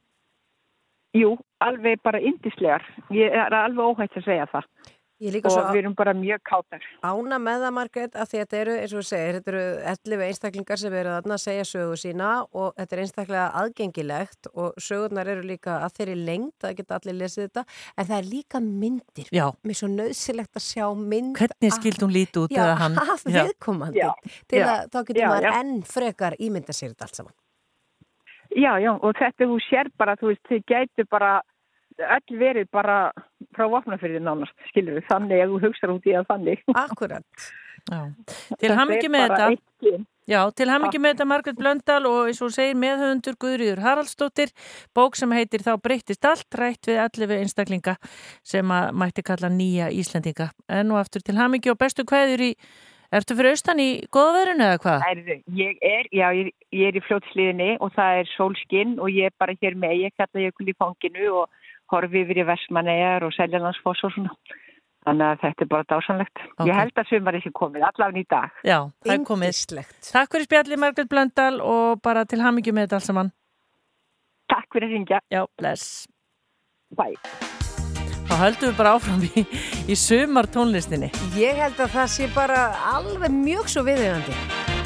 Jú, alveg bara indislegar. Ég er alveg óhætt að segja það. Og svo við erum bara mjög káttar. Ána með það, Margrét, að því að þetta eru, eins og þú segir, þetta eru 11 einstaklingar sem eru þarna að segja sögu sína og þetta er einstaklega aðgengilegt og sögurnar eru líka að þeirri lengt, það geta allir lesið þetta, en það er líka myndir. Já. Mér er svo nöðsilegt að sjá mynd Hvernig skild hún líti út já, eða hann? af viðkomandi. Já. Til Já. að þá getur maður já. enn frekar ímynda sér þetta allt saman. Já, já, og þetta þú sér bara, þú veist, þið gætu bara öll verið bara frá vopnafyrði nánast, skilur við, þannig að þú hugsaður út í að þannig. Akkurat. Já. Til hamingi með þetta. Já, til hamingi með þetta Margrét Blöndal og eins og segir meðhöfundur Guðrýður Haraldsdóttir, bók sem heitir Þá breyttist allt, rætt við 11 einstaklinga sem að mætti kalla nýja Íslendinga. En nú aftur til hamingi og bestu kveður í, ertu fyrir austan í góðverðinu eða hvað? Ég er, já, ég, ég er í fljótsliðinni og það er sólskinn og ég er bara hér með, ég kalla jökul í fanginu og horfi yfir í Vestmannegar og Seljalandsfoss og svona. Þannig að þetta er bara dásanlegt. Ok. Ég held að sumarið sé komið, allavega í dag. Já, það er komið. Takk fyrir spjalli Margrét Blöndal og bara til hamingi með þetta alls saman. Takk fyrir að ringja. Já, bless. Bye. Þá höldum við bara áfram í, í sumar tónlistinni. Ég held að það sé bara alveg mjög svo viðeigandi.